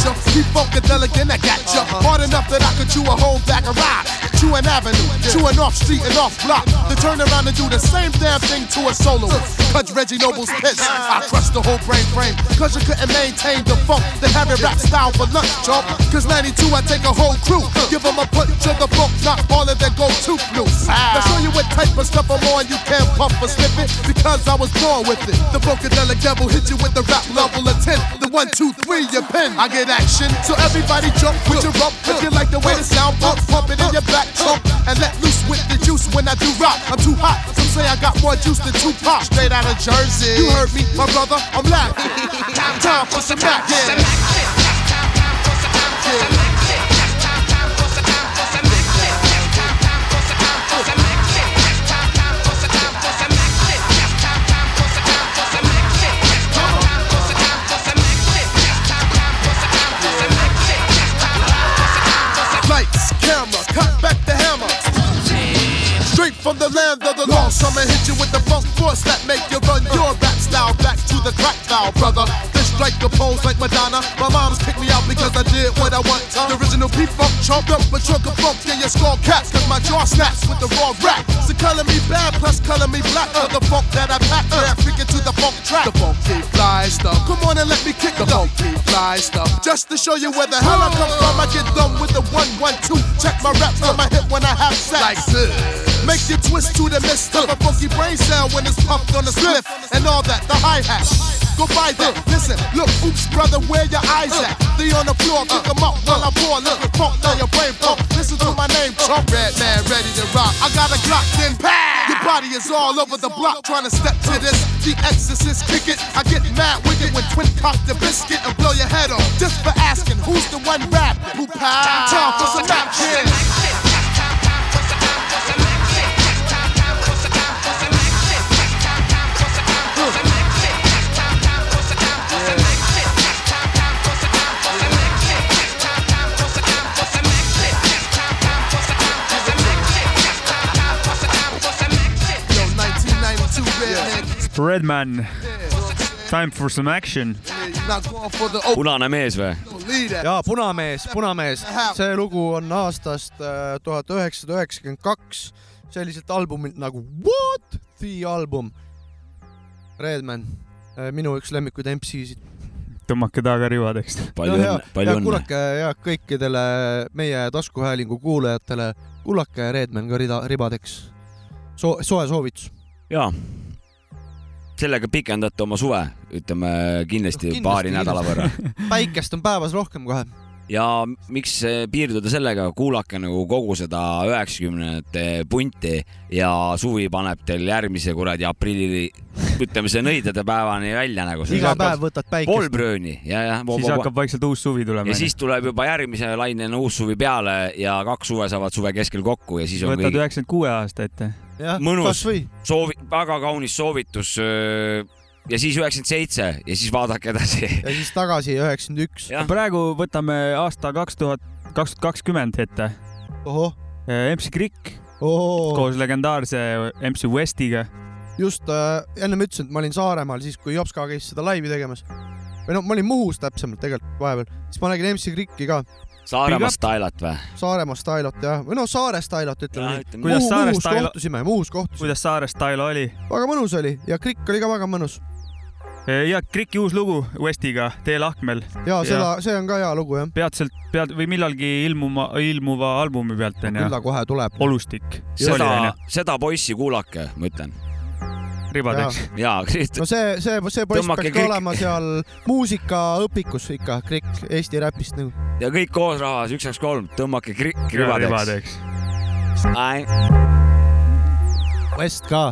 Funkadelic and I got ya. Hard enough that I could chew a whole bag of rye. Chew an avenue, chew an off street and off block. Uh-huh. Then turn around and do the same damn thing to a soloist. Uh-huh. Cut Reggie Noble's piss. I crushed the whole brain frame. Cause you couldn't maintain the funk, the heavy rap style for lunch, chump. Uh-huh. Cause 92, I take a whole crew. Give them a punch of the funk, not all of their go to loose. Now show you what type of stuff I'm on, you can't puff or slip it. Because I was born with it. The Funkadelic devil hit you with the rap level of 10. The one, two, three, your pen. I get action. So everybody jump with your rump. If you like the way the sound pump, pump it in your back trunk. And let loose with the juice when I do rock. I'm too hot. Some say I got more juice than two Tupac. Straight out of Jersey. You heard me, my brother. I'm laughing. Time time for some Mac. Yeah. Lights, the land of the lost, I'ma hit you with the funk force that make you run your rap style back to the crack style, brother. This strike a pose like Madonna. My mom's kicked me out because I did what I want. The original P-Funk chomped up a chunk of funk in your skull caps, cause my jaw snaps with the raw rap. So color me bad, plus color me black for the funk that I pack. Yeah, figure to the funk track. The funky fly stuff. Come on and let me kick the funky fly stuff. Just to show you where the hell I come from, I get done with the one, one, two. Check my raps on my hip when I have sex. Like this. Make you twist to the mist of a funky brain cell when it's pumped on the spliff and all that, the hi hat. Go by there, listen, look, oops, brother, where your eyes at? They on the floor, pick 'em up while I pour a little funk down your brain pump. Listen to my name, Trump, red man, ready to rock. I got a Glock, then pow! Your body is all over the block trying to step to this. The exorcist kick it. I get mad wicked when twin cock the biscuit and blow your head off. Just for asking who's the one rap who pow? Time for some action. Redman, time for some action. Punane mees või? lead. ja Punamees, Punamees, see lugu on aastast äh, tuhat üheksasada üheksakümmend kaks, selliselt albumilt nagu What the album. Redman, minu üks lemmikuid MC-sid. tõmmake taga ribadeks. palju õnne, palju õnne. kuulake ja kõikidele meie taskuhäälingu kuulajatele, kuulake Redman ka rida, ribadeks so,. soe soovitus. jaa, sellega pikendate oma suve, ütleme kindlasti, Kindlasti, paari nädala võrra. päikest on päevas rohkem kohe. ja miks piirduda sellega, kuulake nagu kogu seda üheksakümnendate punti ja suvi paneb teil järgmise kuradi aprilli, ütleme see nõidade päevani välja nagu. iga päev võtad päikest. poolbrööni ja, ja. siis hakkab vaikselt uus suvi tulema ja. siis tuleb juba järgmise lainena uus suvi peale ja kaks suve saavad suve keskel kokku ja siis on võtad üheksakümmend kuue aasta ette. mõnus, soovi, väga kaunis soovitus. ja siis üheksakümmend seitse ja siis vaadake edasi. ja siis tagasi üheksakümmend üks. praegu võtame aasta kaks tuhat, kaks tuhat kakskümmend ette. MC Krikk koos legendaarse MC Westiga. just äh, ennem ütlesin, et ma olin Saaremaal siis, kui Jopska käis seda laivi tegemas. või no ma olin Muhus täpsemalt tegelikult vahepeal, siis ma nägin MC Krikki ka. Saaremaa Stylat või? Saaremaa Stylat jah, või no Saare Stylat ütleme nii. kuidas Saare Stylo, kohtusime, Muhus kohtusime. kuidas Saare Stylo oli? väga mõnus oli ja Krikk oli ka väga mõnus. ja Kriki uus lugu Westiga Tee lahkmel. ja seda, see on ka hea lugu jah. peatselt, pead või millalgi ilmuma, ilmuva albumi pealt onju. küll ta kohe tuleb. olustik. seda, seda poissi kuulake, ma ütlen. ribadeks. jaa, no see, see, see poiss Tõmmake peaks ka Krikk. olema seal muusikaõpikus ikka, Krikk, Eesti räpist nagu. ja kõik koos rahvas, üks, kaks, kolm, tõmmake krikk ribadeks. West ka.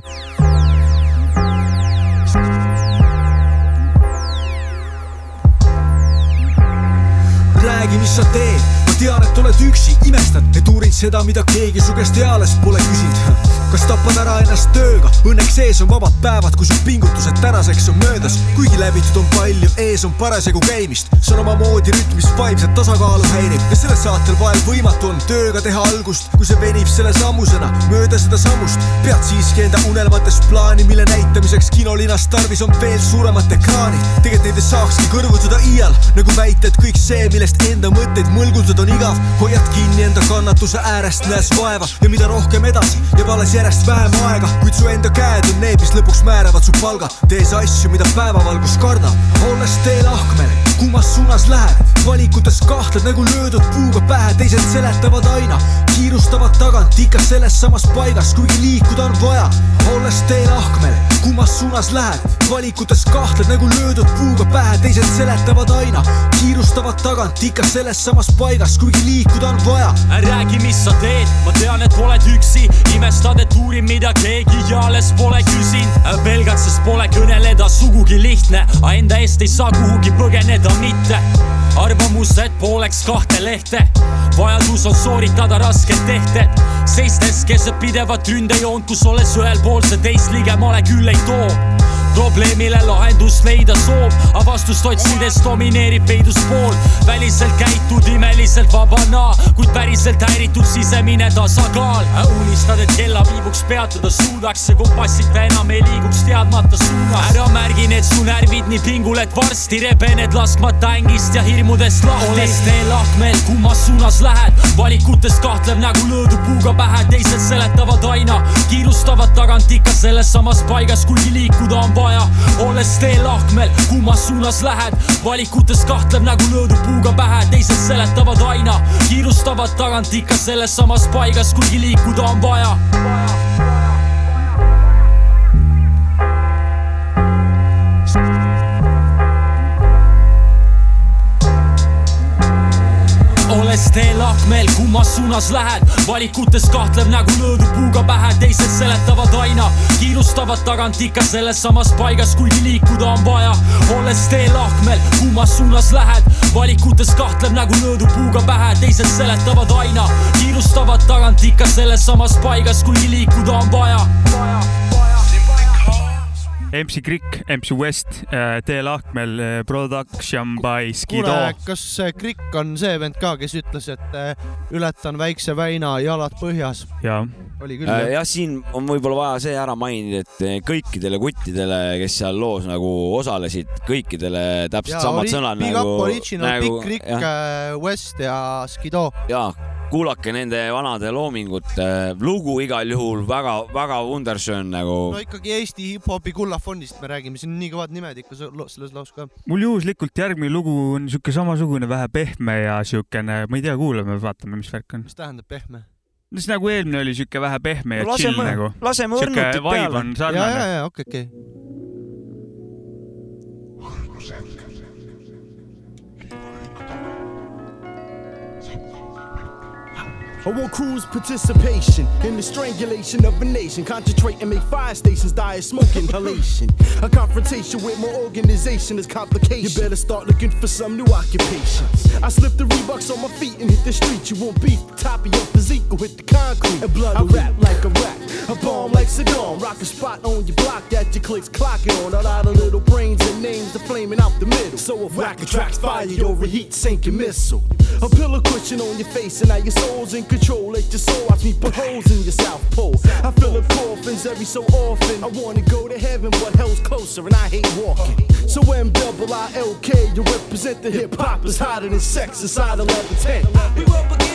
räägi, mis sa teed, tean, et oled üksi, imestad, et uurid seda, mida keegi su käest eales pole küsinud. kas tapad ära ennast tööga, õnneks ees on vabad päevad, kui su pingutused tänaseks on möödas, kuigi läbitud on palju, ees on parasjagu käimist, see on omamoodi rütm, mis vaimset tasakaalu häirib. Ja sellel saatel vahel võimatu on tööga teha algust, kui see venib selle sammusena mööda seda sammust, pead siiski enda unelmates plaani, mille näitamiseks kinolinas tarvis on veel suuremat ekraani. tegelikult neid ei saakski kõrvutada iial, nagu väita, et kõik see, millest enda mõtteid mõlgutada on igav, hoiad kinni enda kannatuse äärest, näes vaeva. Ja mida rohkem edasi, jääb alles järjest vähem aega, kuid su enda käed on need, mis lõpuks määravad su palga, tees asju, mida päevavalgus kardab, olles teel ahmele, kummas suunas lähed, valikutes kahtled nagu löödud puuga pähe, teised seletavad aina, kiirustavad tagant ikka selles samas paigas, kuigi liikuda on vaja, olles teel ahmele, kummas suunas lähed, valikutes kahtled nagu löödud puuga pähe, teised seletavad aina, kiirustavad tagant ikka selles samas paigas, kuigi liikuda on vaja. räägi, mis sa teed, ma tean, et oled üksi, imestad, et uurin, mida keegi ja alles pole küsinud. pelgad, sest pole kõneleda sugugi lihtne, aga enda eest ei saa kuhugi põgeneda mitte. arvamus, et pooleks kahte lehte, vajadus on sooritada rasked tehted, seistes keset pidevat ründejoont, kus olles ühel pool see teist ligemale küll ei too probleemile lahendust leida soov, aga vastust otsides domineerib peidus pool. väliselt käitud imeliselt vabana, kuid päriselt häiritud sisemine tasakaal. unistad, et kella viibuks peatuda suudaks ja kompassita enam ei liiguks teadmata suunas. ära märgi need su närvid nii pingul, et varsti rebened laskmata ängist ja hirmudest lahti. olles teel ahmel, kummas suunas lähed, valikutes kahtlev nägu löödub puuga pähe, teised seletavad aina, kiirustavad tagant ikka selles samas paigas, kuigi liikuda on vaja. Olles teel ahmel, kummas suunas lähed, valikutes kahtlev nägu löödub puuga pähe, teised seletavad aina, kiirustavad tagant ikka selles samas paigas, kuigi liikuda on vaja olles teel ahmel, kummas suunas lähed, valikutes kahtlev nägu löödub puuga pähe, teised seletavad aina, kiirustavad tagant ikka selles samas paigas, kuigi liikuda on vaja. olles teel ahmel, kummas suunas lähed, valikutes kahtlev nägu löödub puuga pähe, teised seletavad aina, kiirustavad tagant ikka selles samas paigas, kuigi liikuda on vaja MC Krikk, MC West, Tee Lahkmel, production by Skido kas äh, Krikk on see vend ka, kes ütles, et äh, ületan väikse väina, jalad põhjas? jaa. oli küll Äh, jah? jah, siin on võib-olla vaja see ära mainida, et kõikidele kuttidele, kes seal loos nagu osalesid, kõikidele täpselt samad sõnad Big nagu up, original, nagu Big Rick jah., West ja Skido. ja kuulake nende vanade loomingut, lugu igal juhul väga-väga wunderschön nagu no ikkagi Eesti hip-hopi kullafondist me räägime, siin on nii kõvad nimed ikka selles laus ka. mul juhuslikult järgmine lugu on siuke samasugune, vähe pehme ja siukene, ma ei tea, kuulame, vaatame, mis värk on. mis tähendab pehme? no siis nagu eelmine oli siuke vähe pehme ja No laseme- chill nagu. laseme siuke õrnutid vibe peale. on ja, ja, sarnane. ja okei, okei. I want cruise participation in the strangulation of a nation. Concentrate and make fire stations die of smoke inhalation. A confrontation with more organization is complication. You better start looking for some new occupations. I slip the Reeboks on my feet and hit the street. You won't beat the top of your physique will hit the concrete. And blood I rap like a rat, a bomb like Saddam. Rock a spot on your block that your clicks clocking on. A lot of little brains and names are flaming out the middle. So if whack attracts fire, you'll reheat, sink your missile. A pillow cushion on your face and now your soul's in control. Let your soul watch me put holes in your South Pole. I feel the coffins every so often. I wanna go to heaven, but hell's closer and I hate walking. So M double I L K, you represent the hip hop is hotter than sex inside 1110. We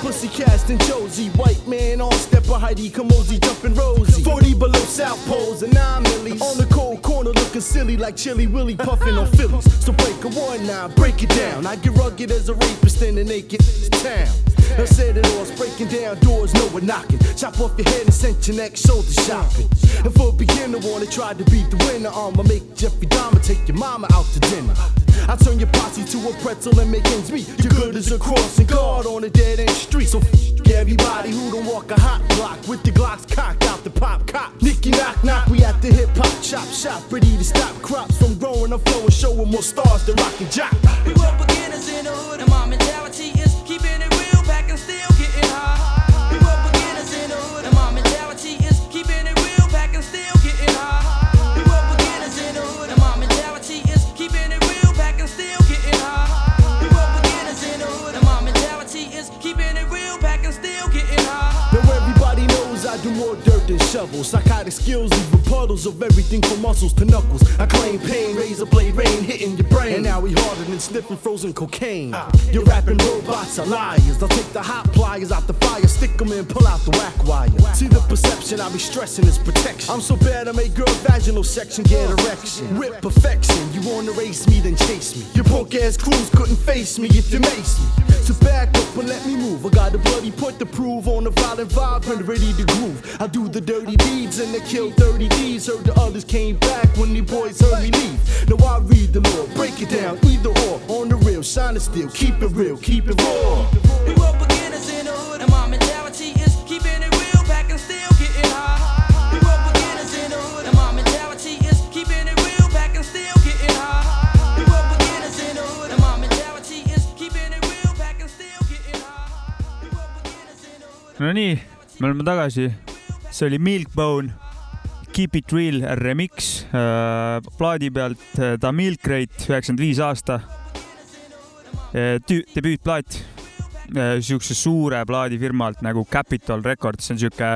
pussy cast than Josie. White man on step of Heidi Kamosi, jumping Rosie. 40 below South Poles and 9 millies. On the cold corner looking silly like Chili Willy puffing on Phillies. So break a one now, break it down. I get rugged as a rapist in the naked town. I said it all, it's breaking down doors, no one knocking. Chop off your head and send your neck shoulder shopping. And for a beginner, wanna try to beat the winner. I'ma make Jeffrey Dahmer take your mama out to dinner. I turn your posse to a pretzel and make ends meet. You're good as a crossing guard on a dead end street. So f everybody who don't walk a hot block with the Glocks cocked out the pop cop. Nicky knock knock, we at the hip hop shop shop, ready to stop crops from growing or flowing, showing more stars than rock and jock. We were beginners in the hood, and my mentality is shovels. Psychotic skills leave puddles of everything from muscles to knuckles. I claim pain, razor blade rain hitting your brain. And now we harder than sniffing frozen cocaine. Ah. You're rapping robots are liars. They'll take the hot pliers out the fire, stick 'em in, pull out the whack wire. See the perception I be stressing is protection. I'm so bad I make girl vaginal section get erection. Whip perfection. You wanna race me, then chase me. Your punk ass crews couldn't face me if you mace me. So back up and let me move. I got a bloody point to prove on the violent vibe and ready to groove. I do the dirty deeds and they kill 30 D's. Heard the others came back when the boys heard me leave. Now I read the law, break it down, either or. On the real, shine it still, keep it real, keep it raw. Nonii, me oleme tagasi. see oli Milkbone, Keep it real remix äh, plaadi pealt äh, The Milk Rate, üheksakümmend viis aasta äh,. debüütplaat äh, siukse suure plaadifirmalt nagu Capitol Records, see on siuke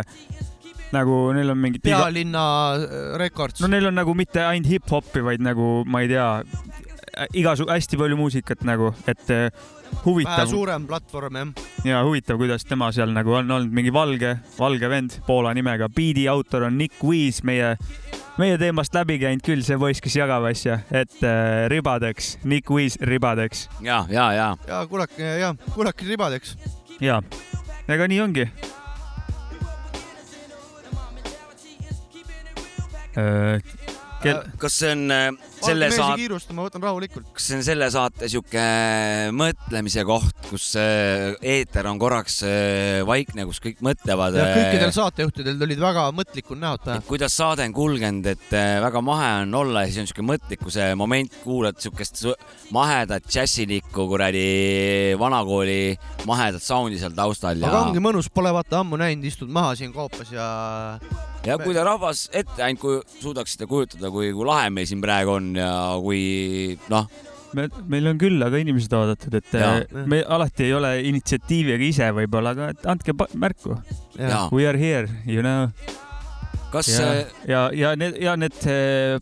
nagu neil on mingid pealinna äh, Records. no neil on nagu mitte ainult hip-hopi, vaid nagu ma ei tea, igasugu hästi palju muusikat nagu, et äh, huvitav suurem platvorm jah. ja huvitav, kuidas tema seal nagu on olnud mingi valge, valge vend Poola nimega. biidi autor on Nick Wheeze, meie, meie teemast läbi käinud küll see poiss, kes jagab asja, et äh, ribadeks, Nick Wheeze ribadeks ja, ja, ja. ja kuulake ja kuulake ribadeks. ja, ega nii ongi. Kel... kas see on äh, selle saate, kiirusta, ma võtan rahulikult. kas see on selle saate sihuke mõtlemise koht, kus äh, eeter on korraks äh, vaikne, kus kõik mõtlevad ja kõikidel äh, saatejuhtidel olid väga mõtlikud näod täna. kuidas saade on kulgenud, et äh, väga mahe on olla ja siis on siuke mõtlikkuse moment, kuulad siukest mahedat džässilikku kuradi vanakooli mahedat sound'i seal taustal ja aga ongi mõnus, pole vaata ammu näinud, istud maha siin koopas ja. ja kui te rahvas ette ainult kui suudaksite kujutada, kui, kui lahe meil siin praegu on ja kui noh, me, meil on küll aga inimesed oodatud, et Jaa. äh, me alati ei ole initsiatiiviga ise võib-olla, aga et andke märku. We are here, you know. Kas ja see-, ja, ja need, ja need äh,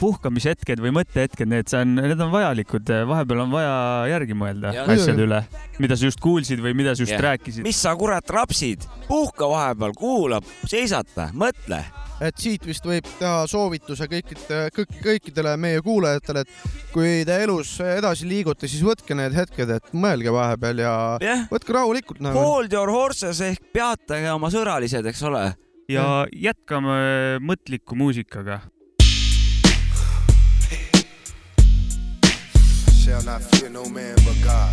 puhkamishetked või mõttehetked, need on, need on vajalikud, vahepeal on vaja järgi mõelda Jah. asjade üle, mida sa just kuulsid või mida sa just Jah. rääkisid. mis sa kurat rapsid, puhka vahepeal, kuula, seisata, mõtle. et siit vist võib teha soovituse kõikide, kõik, kõikidele meie kuulajatele, et kui te elus edasi liigute, siis võtke need hetked, et mõelge vahepeal ja Jah. võtke rahulikult nagu. Hold your horses ehk peatage oma sõralised, eks ole. ja jätkame mõtliku muusikaga. Shall not fear no man but God.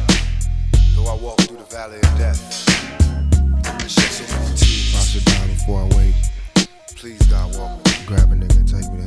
Though I walk through the valley of death. And shed so many tears. I should die before I wake. Please, God, walk me. Grab a nigga and take me to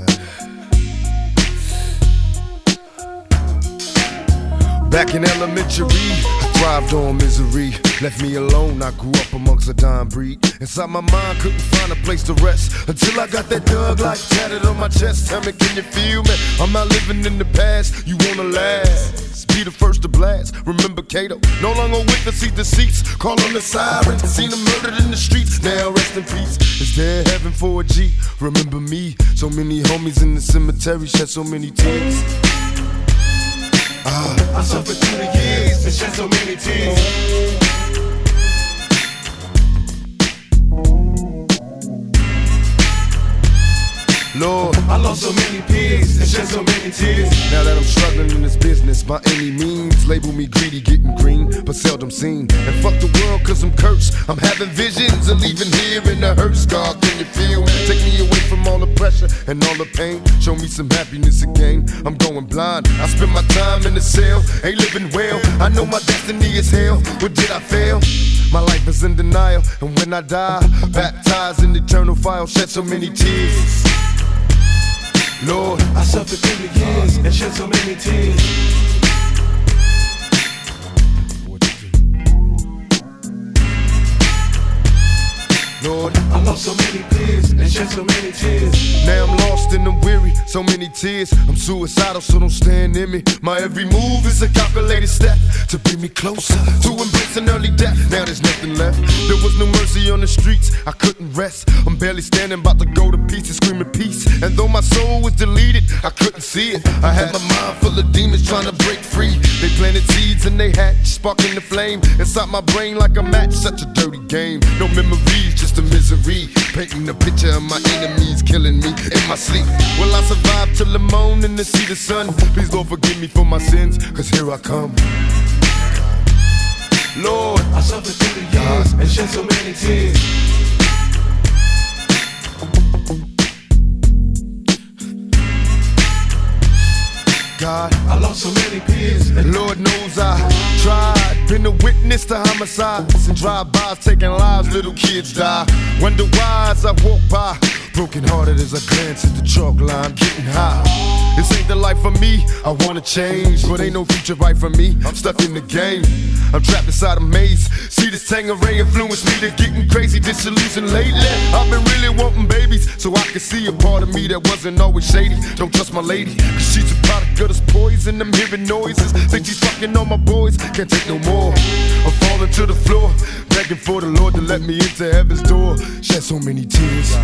heaven. Back in elementary, I thrived on misery. Left me alone, I grew up amongst a dying breed. Inside my mind, couldn't find a place to rest until I got that thug life tatted on my chest. Tell me, can you feel me? I'm not living in the past. You wanna last? Be the first to blast. Remember Cato? No longer with the seat deceits. Call on the sirens, Seen him murdered in the streets. Now rest in peace. Is there heaven for a G? Remember me? So many homies in the cemetery shed so many tears. Ah, I suffered through the years and shed so many tears. Lord, I lost so many peers and shed so many tears. Now that I'm struggling in this business by any means, label me greedy, getting green, but seldom seen. And fuck the world, cause I'm cursed. I'm having visions of leaving here in the hearse. God, can you feel me? Take me away from all the pressure and all the pain. Show me some happiness again. I'm going blind. I spend my time in the cell, ain't living well. I know my destiny is hell. What did I fail? My life is in denial, and when I die, baptized in eternal fire, shed so many tears. Lord, I suffered through the years and shed so many tears. Shed so many tears. Now I'm lost and I'm weary, so many tears. I'm suicidal, so don't stand in me. My every move is a calculated step to bring me closer to embracing early death. Now there's nothing left. There was no mercy on the streets, I couldn't rest. I'm barely standing, about to go to pieces, screaming peace. And though my soul was deleted, I couldn't see it. I had my mind full of demons trying to break free. They planted seeds and they hatched, sparking the flame inside my brain like a match. Such a dirty game. No memories, just a misery. Painting a picture of my enemies killing me in my sleep. Will I survive till the morning to see the sun? Please, Lord, forgive me for my sins, cause here I come. Lord, I suffered through the years and shed so many tears. God, I lost so many peers. And Lord knows I tried. Been a witness to homicides and drive-bys taking lives. Little kids die. Wonder why I walk by. Broken hearted as I glance at the chalk line, getting high. This ain't the life for me. I wanna change, but ain't no future right for me. I'm stuck in the game. I'm trapped inside a maze. See this Tangeray influence me to getting crazy, disillusioned lately. I've been really wanting babies, so I can see a part of me that wasn't always shady. Don't trust my lady, cause she's a product of this poison. I'm hearing noises. Think she's fucking on my boys. Can't take no more. I'm falling to the floor, begging for the Lord to let me into heaven's door. Shed so many tears.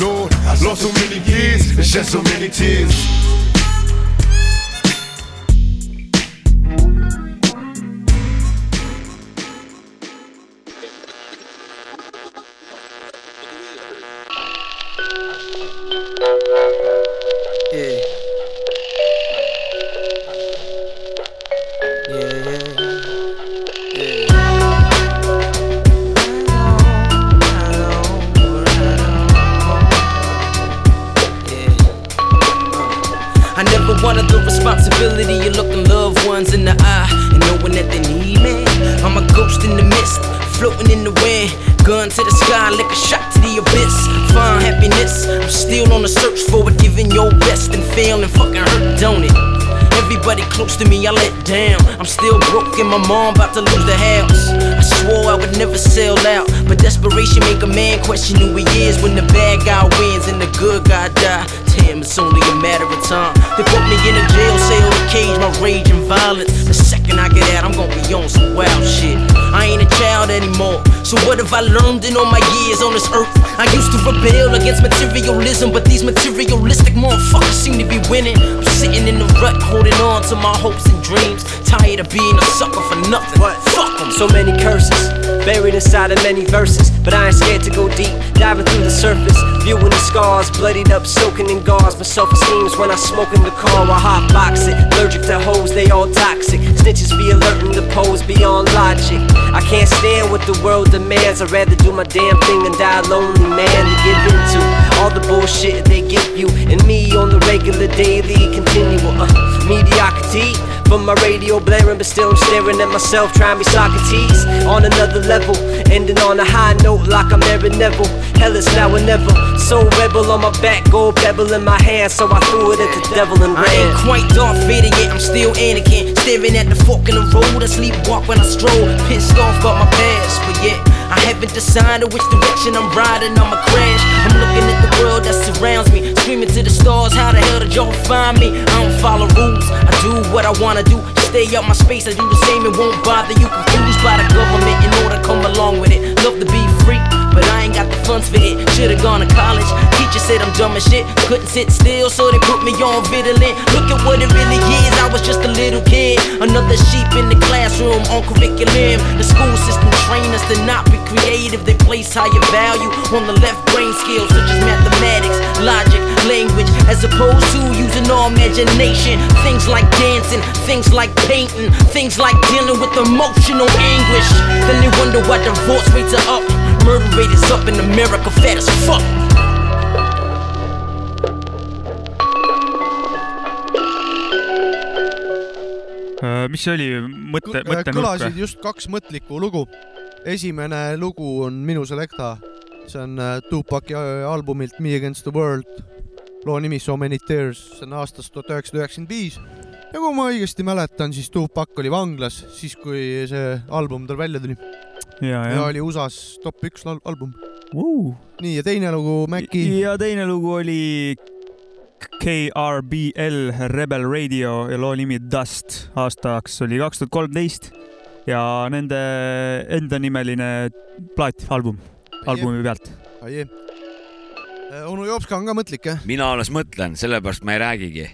Lord, I lost so many years and shed so many tears. Floating in the wind. Gun to the sky, like a shot to the abyss. Find happiness. I'm still on the search for it, giving your best and failing fucking hurt, don't it? Everybody close to me, I let down. I'm still broke and my mom about to lose the house. I swore I would never sell out, but desperation make a man question who he is when the bad guy wins and the good guy die. Damn, it's only a matter of time. They put me in a jail cell to cage my rage and violence. The second I get out, I'm gonna be on some wild shit. I ain't a child anymore. So what have I learned in all my years on this earth? I used to rebel against materialism, but these materialistic motherfuckers seem to be winning. I'm sitting in the rut, holding on to my hopes and dreams. Tired of being a sucker for nothing. Fuck 'em. So many curses, buried inside of many verses. But I ain't scared to go deep, diving through the surface. Viewing the scars, bloodied up, soaking in gauze. My self esteem's when I smoke in the car while hot box it. Allergic to hoes, they all toxic. Snitches be alerting the pose beyond logic. I can't stand what the world demands. I'd rather do my damn thing and die a lonely man to give into all the bullshit they give you. And me on the regular, daily, continual uh, mediocrity. From my radio blaring, but still I'm staring at myself, trying to be Socrates on another level, ending on a high note like I'm Aaron Neville. Hell is now or never. So rebel on my back, gold pebble in my hand, so I threw it at the devil and I ain't ran. quite Darth Vader yet, I'm still Anakin. Staring at the fork in the road, I sleepwalk when I stroll. Pissed off about my past, but yet haven't decided which direction I'm riding. I'ma crash. I'm looking at the world that surrounds me, screaming to the stars. How the hell did y'all find me? I don't follow rules. I do what I wanna do. Stay out my space. I do the same. It won't bother you. Confused by the government in order come along with funds for it. Should've gone to college. Teacher said I'm dumb as shit. Couldn't sit still, so they put me on Ritalin. Look at what it really is. I was just a little kid, another sheep in the classroom on curriculum. The school system train us to not be creative. They place higher value on the left brain skills such as mathematics, logic, language as opposed to using our imagination. Things like dancing, things like painting, things like dealing with emotional anguish. Then they wonder why divorce rates are up. Murder rate is up in America, fat as fuck. Äh, mis see oli, mõtte, mõttenurk kõlasid või? just kaks mõtlikku lugu. esimene lugu on minu selekta, see on äh, Tupaci äh, albumilt Me Against the World. loo nimi So Many Tears, see on aastast tuhat üheksasada üheksakümmend viis. ja kui ma õigesti mäletan, siis Tupac oli vanglas siis, kui see album tal välja tuli. ja, ja ja. oli USA-s top üks al- album uh.. nii ja teine lugu, Maci. ja teine lugu oli KRBL Rebel Radio ja loo nimi Dust. aastaks oli kaks tuhat kolmteist ja nende endanimeline plaat, album, albumi pealt. Aie. onu Jopska on ka mõtlik jah? mina alles mõtlen, sellepärast ma ei räägigi.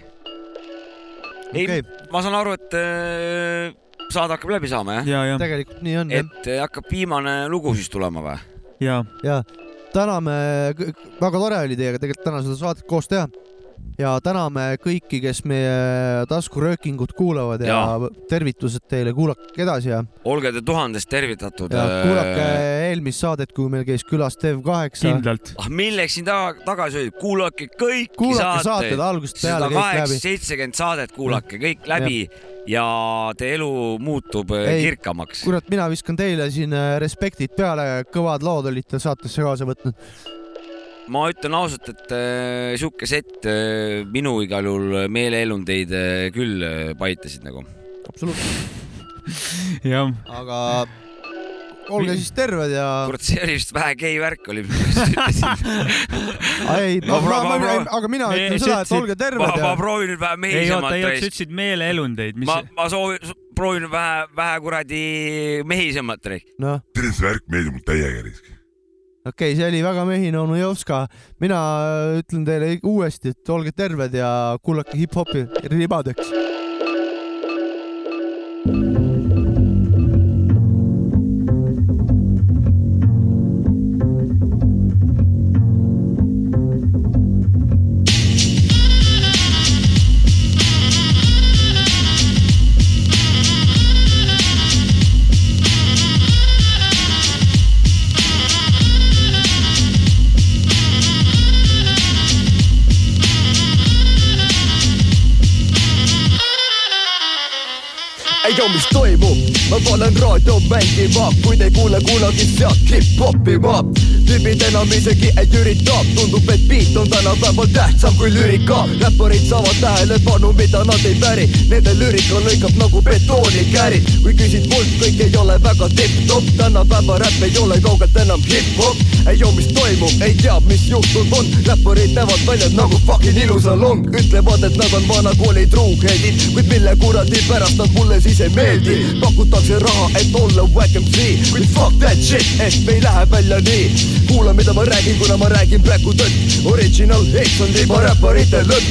ei Okei. okay., ma saan aru, et äh, saade hakkab läbi saama jah? ja, ja, tegelikult nii on jah. et äh, hakkab viimane lugu siis tulema või? ja, ja täname, väga tore oli teiega tegelikult täna seda saadet koos teha. Ja täname kõiki, kes meie taskuröökingut kuulavad ja, ja. tervitused teile, kuulake edasi ja, olge te tuhandest tervitatud. ja kuulake eelmist saadet, kui meil käis külas Dev8. kindlalt. ah, milleks siin taga, tagasi öeldi, kuulake kõiki kuulake saateid saated. algusest peale sada kõik kaheksa, läbi. seitsekümmend saadet kuulake kõik läbi ja teie elu muutub äh, Ei, kirkamaks. kurat, mina viskan teile siin äh, respektid peale, kõvad lood olite saatesse kaasa võtnud. Ma ütlen ausalt, et äh, sihuke sett äh, minu igal juhul meeleelundeid äh, küll äh, paitasid nagu. absoluutselt, jah. aga olge siis terved ja. kurat, see oli vist vähe gei värk oli, mis ma ütlesin. ei, Ma pro- ma pro- aga mina ütlen sa seda, et olge ma, terved ma ja. proovin nüüd vähe mehisemalt ei oota, sa ütlesid meeleelundeid, mis ma, ma soovin, proovin vähe, vähe kuradi mehisemat noh, see värk meeldib mul täiega risk. Okei okay,, see oli väga mehine onu Jovska. mina ütlen teile uuesti, et olge terved ja kuulake hip-hopi ribadeks. ei yo, me estoy ma panen raadio mängima, kui te ei kuule kunagi sealt hip-hopi ma. tüübid enam isegi ei ürita, tundub, et beat on tänapäeval tähtsam kui lüürika. räpparid saavad tähelepanu, mida nad ei päri, nende lüürika lõikab nagu betoonikärid. kui küsid mult, kõik ei ole väga tipp-topp, tänapäeva räpp ei ole kaugelt enam hip-hop. ei joo, mis toimub, ei tea, mis juhtunud on, räpparid näevad välja nagu fucking ilusalong, ütlevad, et nad on vana kooli truuheadid, kuid mille kuradi pärast nad mulle siis ei meeldi. Pakutakse raha, et olla wack MC, kuid fuck that shit, ehk ei lähe välja nii. kuula, mida ma räägin, kuna ma räägin praegu tõtt. Original X on liiva räpparite lõpp.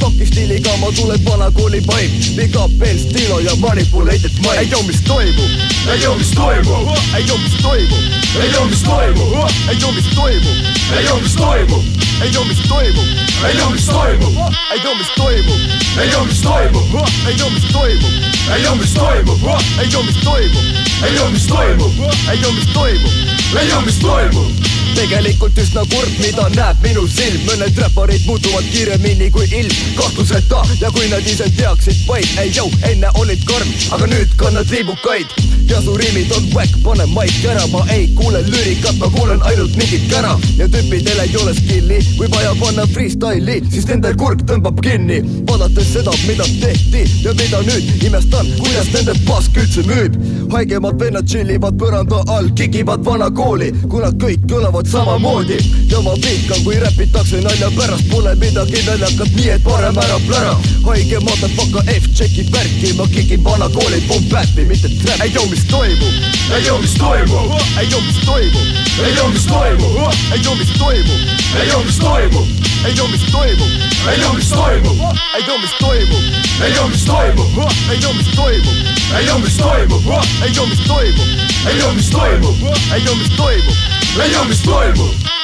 Fuck'i stiiliga ma tulen vana kooli paip, big up El Stilo ja manipulated mind. ei tea, mis toimub, ei tea, mis toimub, ei tea, mis toimub, ei tea, mis toimub, ei tea, mis toimub, ei tea, mis toimub, ei tea, mis toimub, ei tea, mis toimub, ei tea, mis toimub, ei tea, mis toimub, ei tea, mis toimub, ei tea, mis toimub, ei tea, mis toimub, ei tea, mis toimub, ei tea, mis toimub, ei tea, mis toimub? Tegelikult üsna kurb, mida näeb minu silm, mõned räpparid muutuvad kiiremini kui ilm, kahtluseta ja kui nad ise teaksid vaid, ei jõu, enne olid karm, aga nüüd kannad liibukaid. Ja su riimid on whack, pane maik ära, ma ei kuule lüürikat, ma kuulen ainult mingit kära. Ja tüüpidel ei ole skill'i, kui vaja panna freestyle'i, siis nende kurk tõmbab kinni, vaadates seda, mida tehti ja mida nüüd imestan, kuidas nende pask üldse müüb. haigemad vennad tšillivad põranda all, kikivad vana kooli, kui nad kõik kõlavad samamoodi ja ma vihkan, kui räpitakse nalja pärast, pole midagi naljakat, nii et parem ära plära. haige motherfucker F tšekib värki, ma kikin vana kooli pump bap'i, mitte trap. ei tea, mis toimub, ei tea, mis toimub, ei tea, mis toimub, ei tea, mis toimub, ei tea, mis toimub, ei tea, mis toimub, ei tea, mis toimub, ei tea, mis toimub, ei tea, mis toimub, ei tea, mis toimub, ei tea, mis toimub, ei tea, mis toimub, ei tea, mis toimub, ei tea, mis toimub, ei tea, mis toimub, ei tea, mis toimub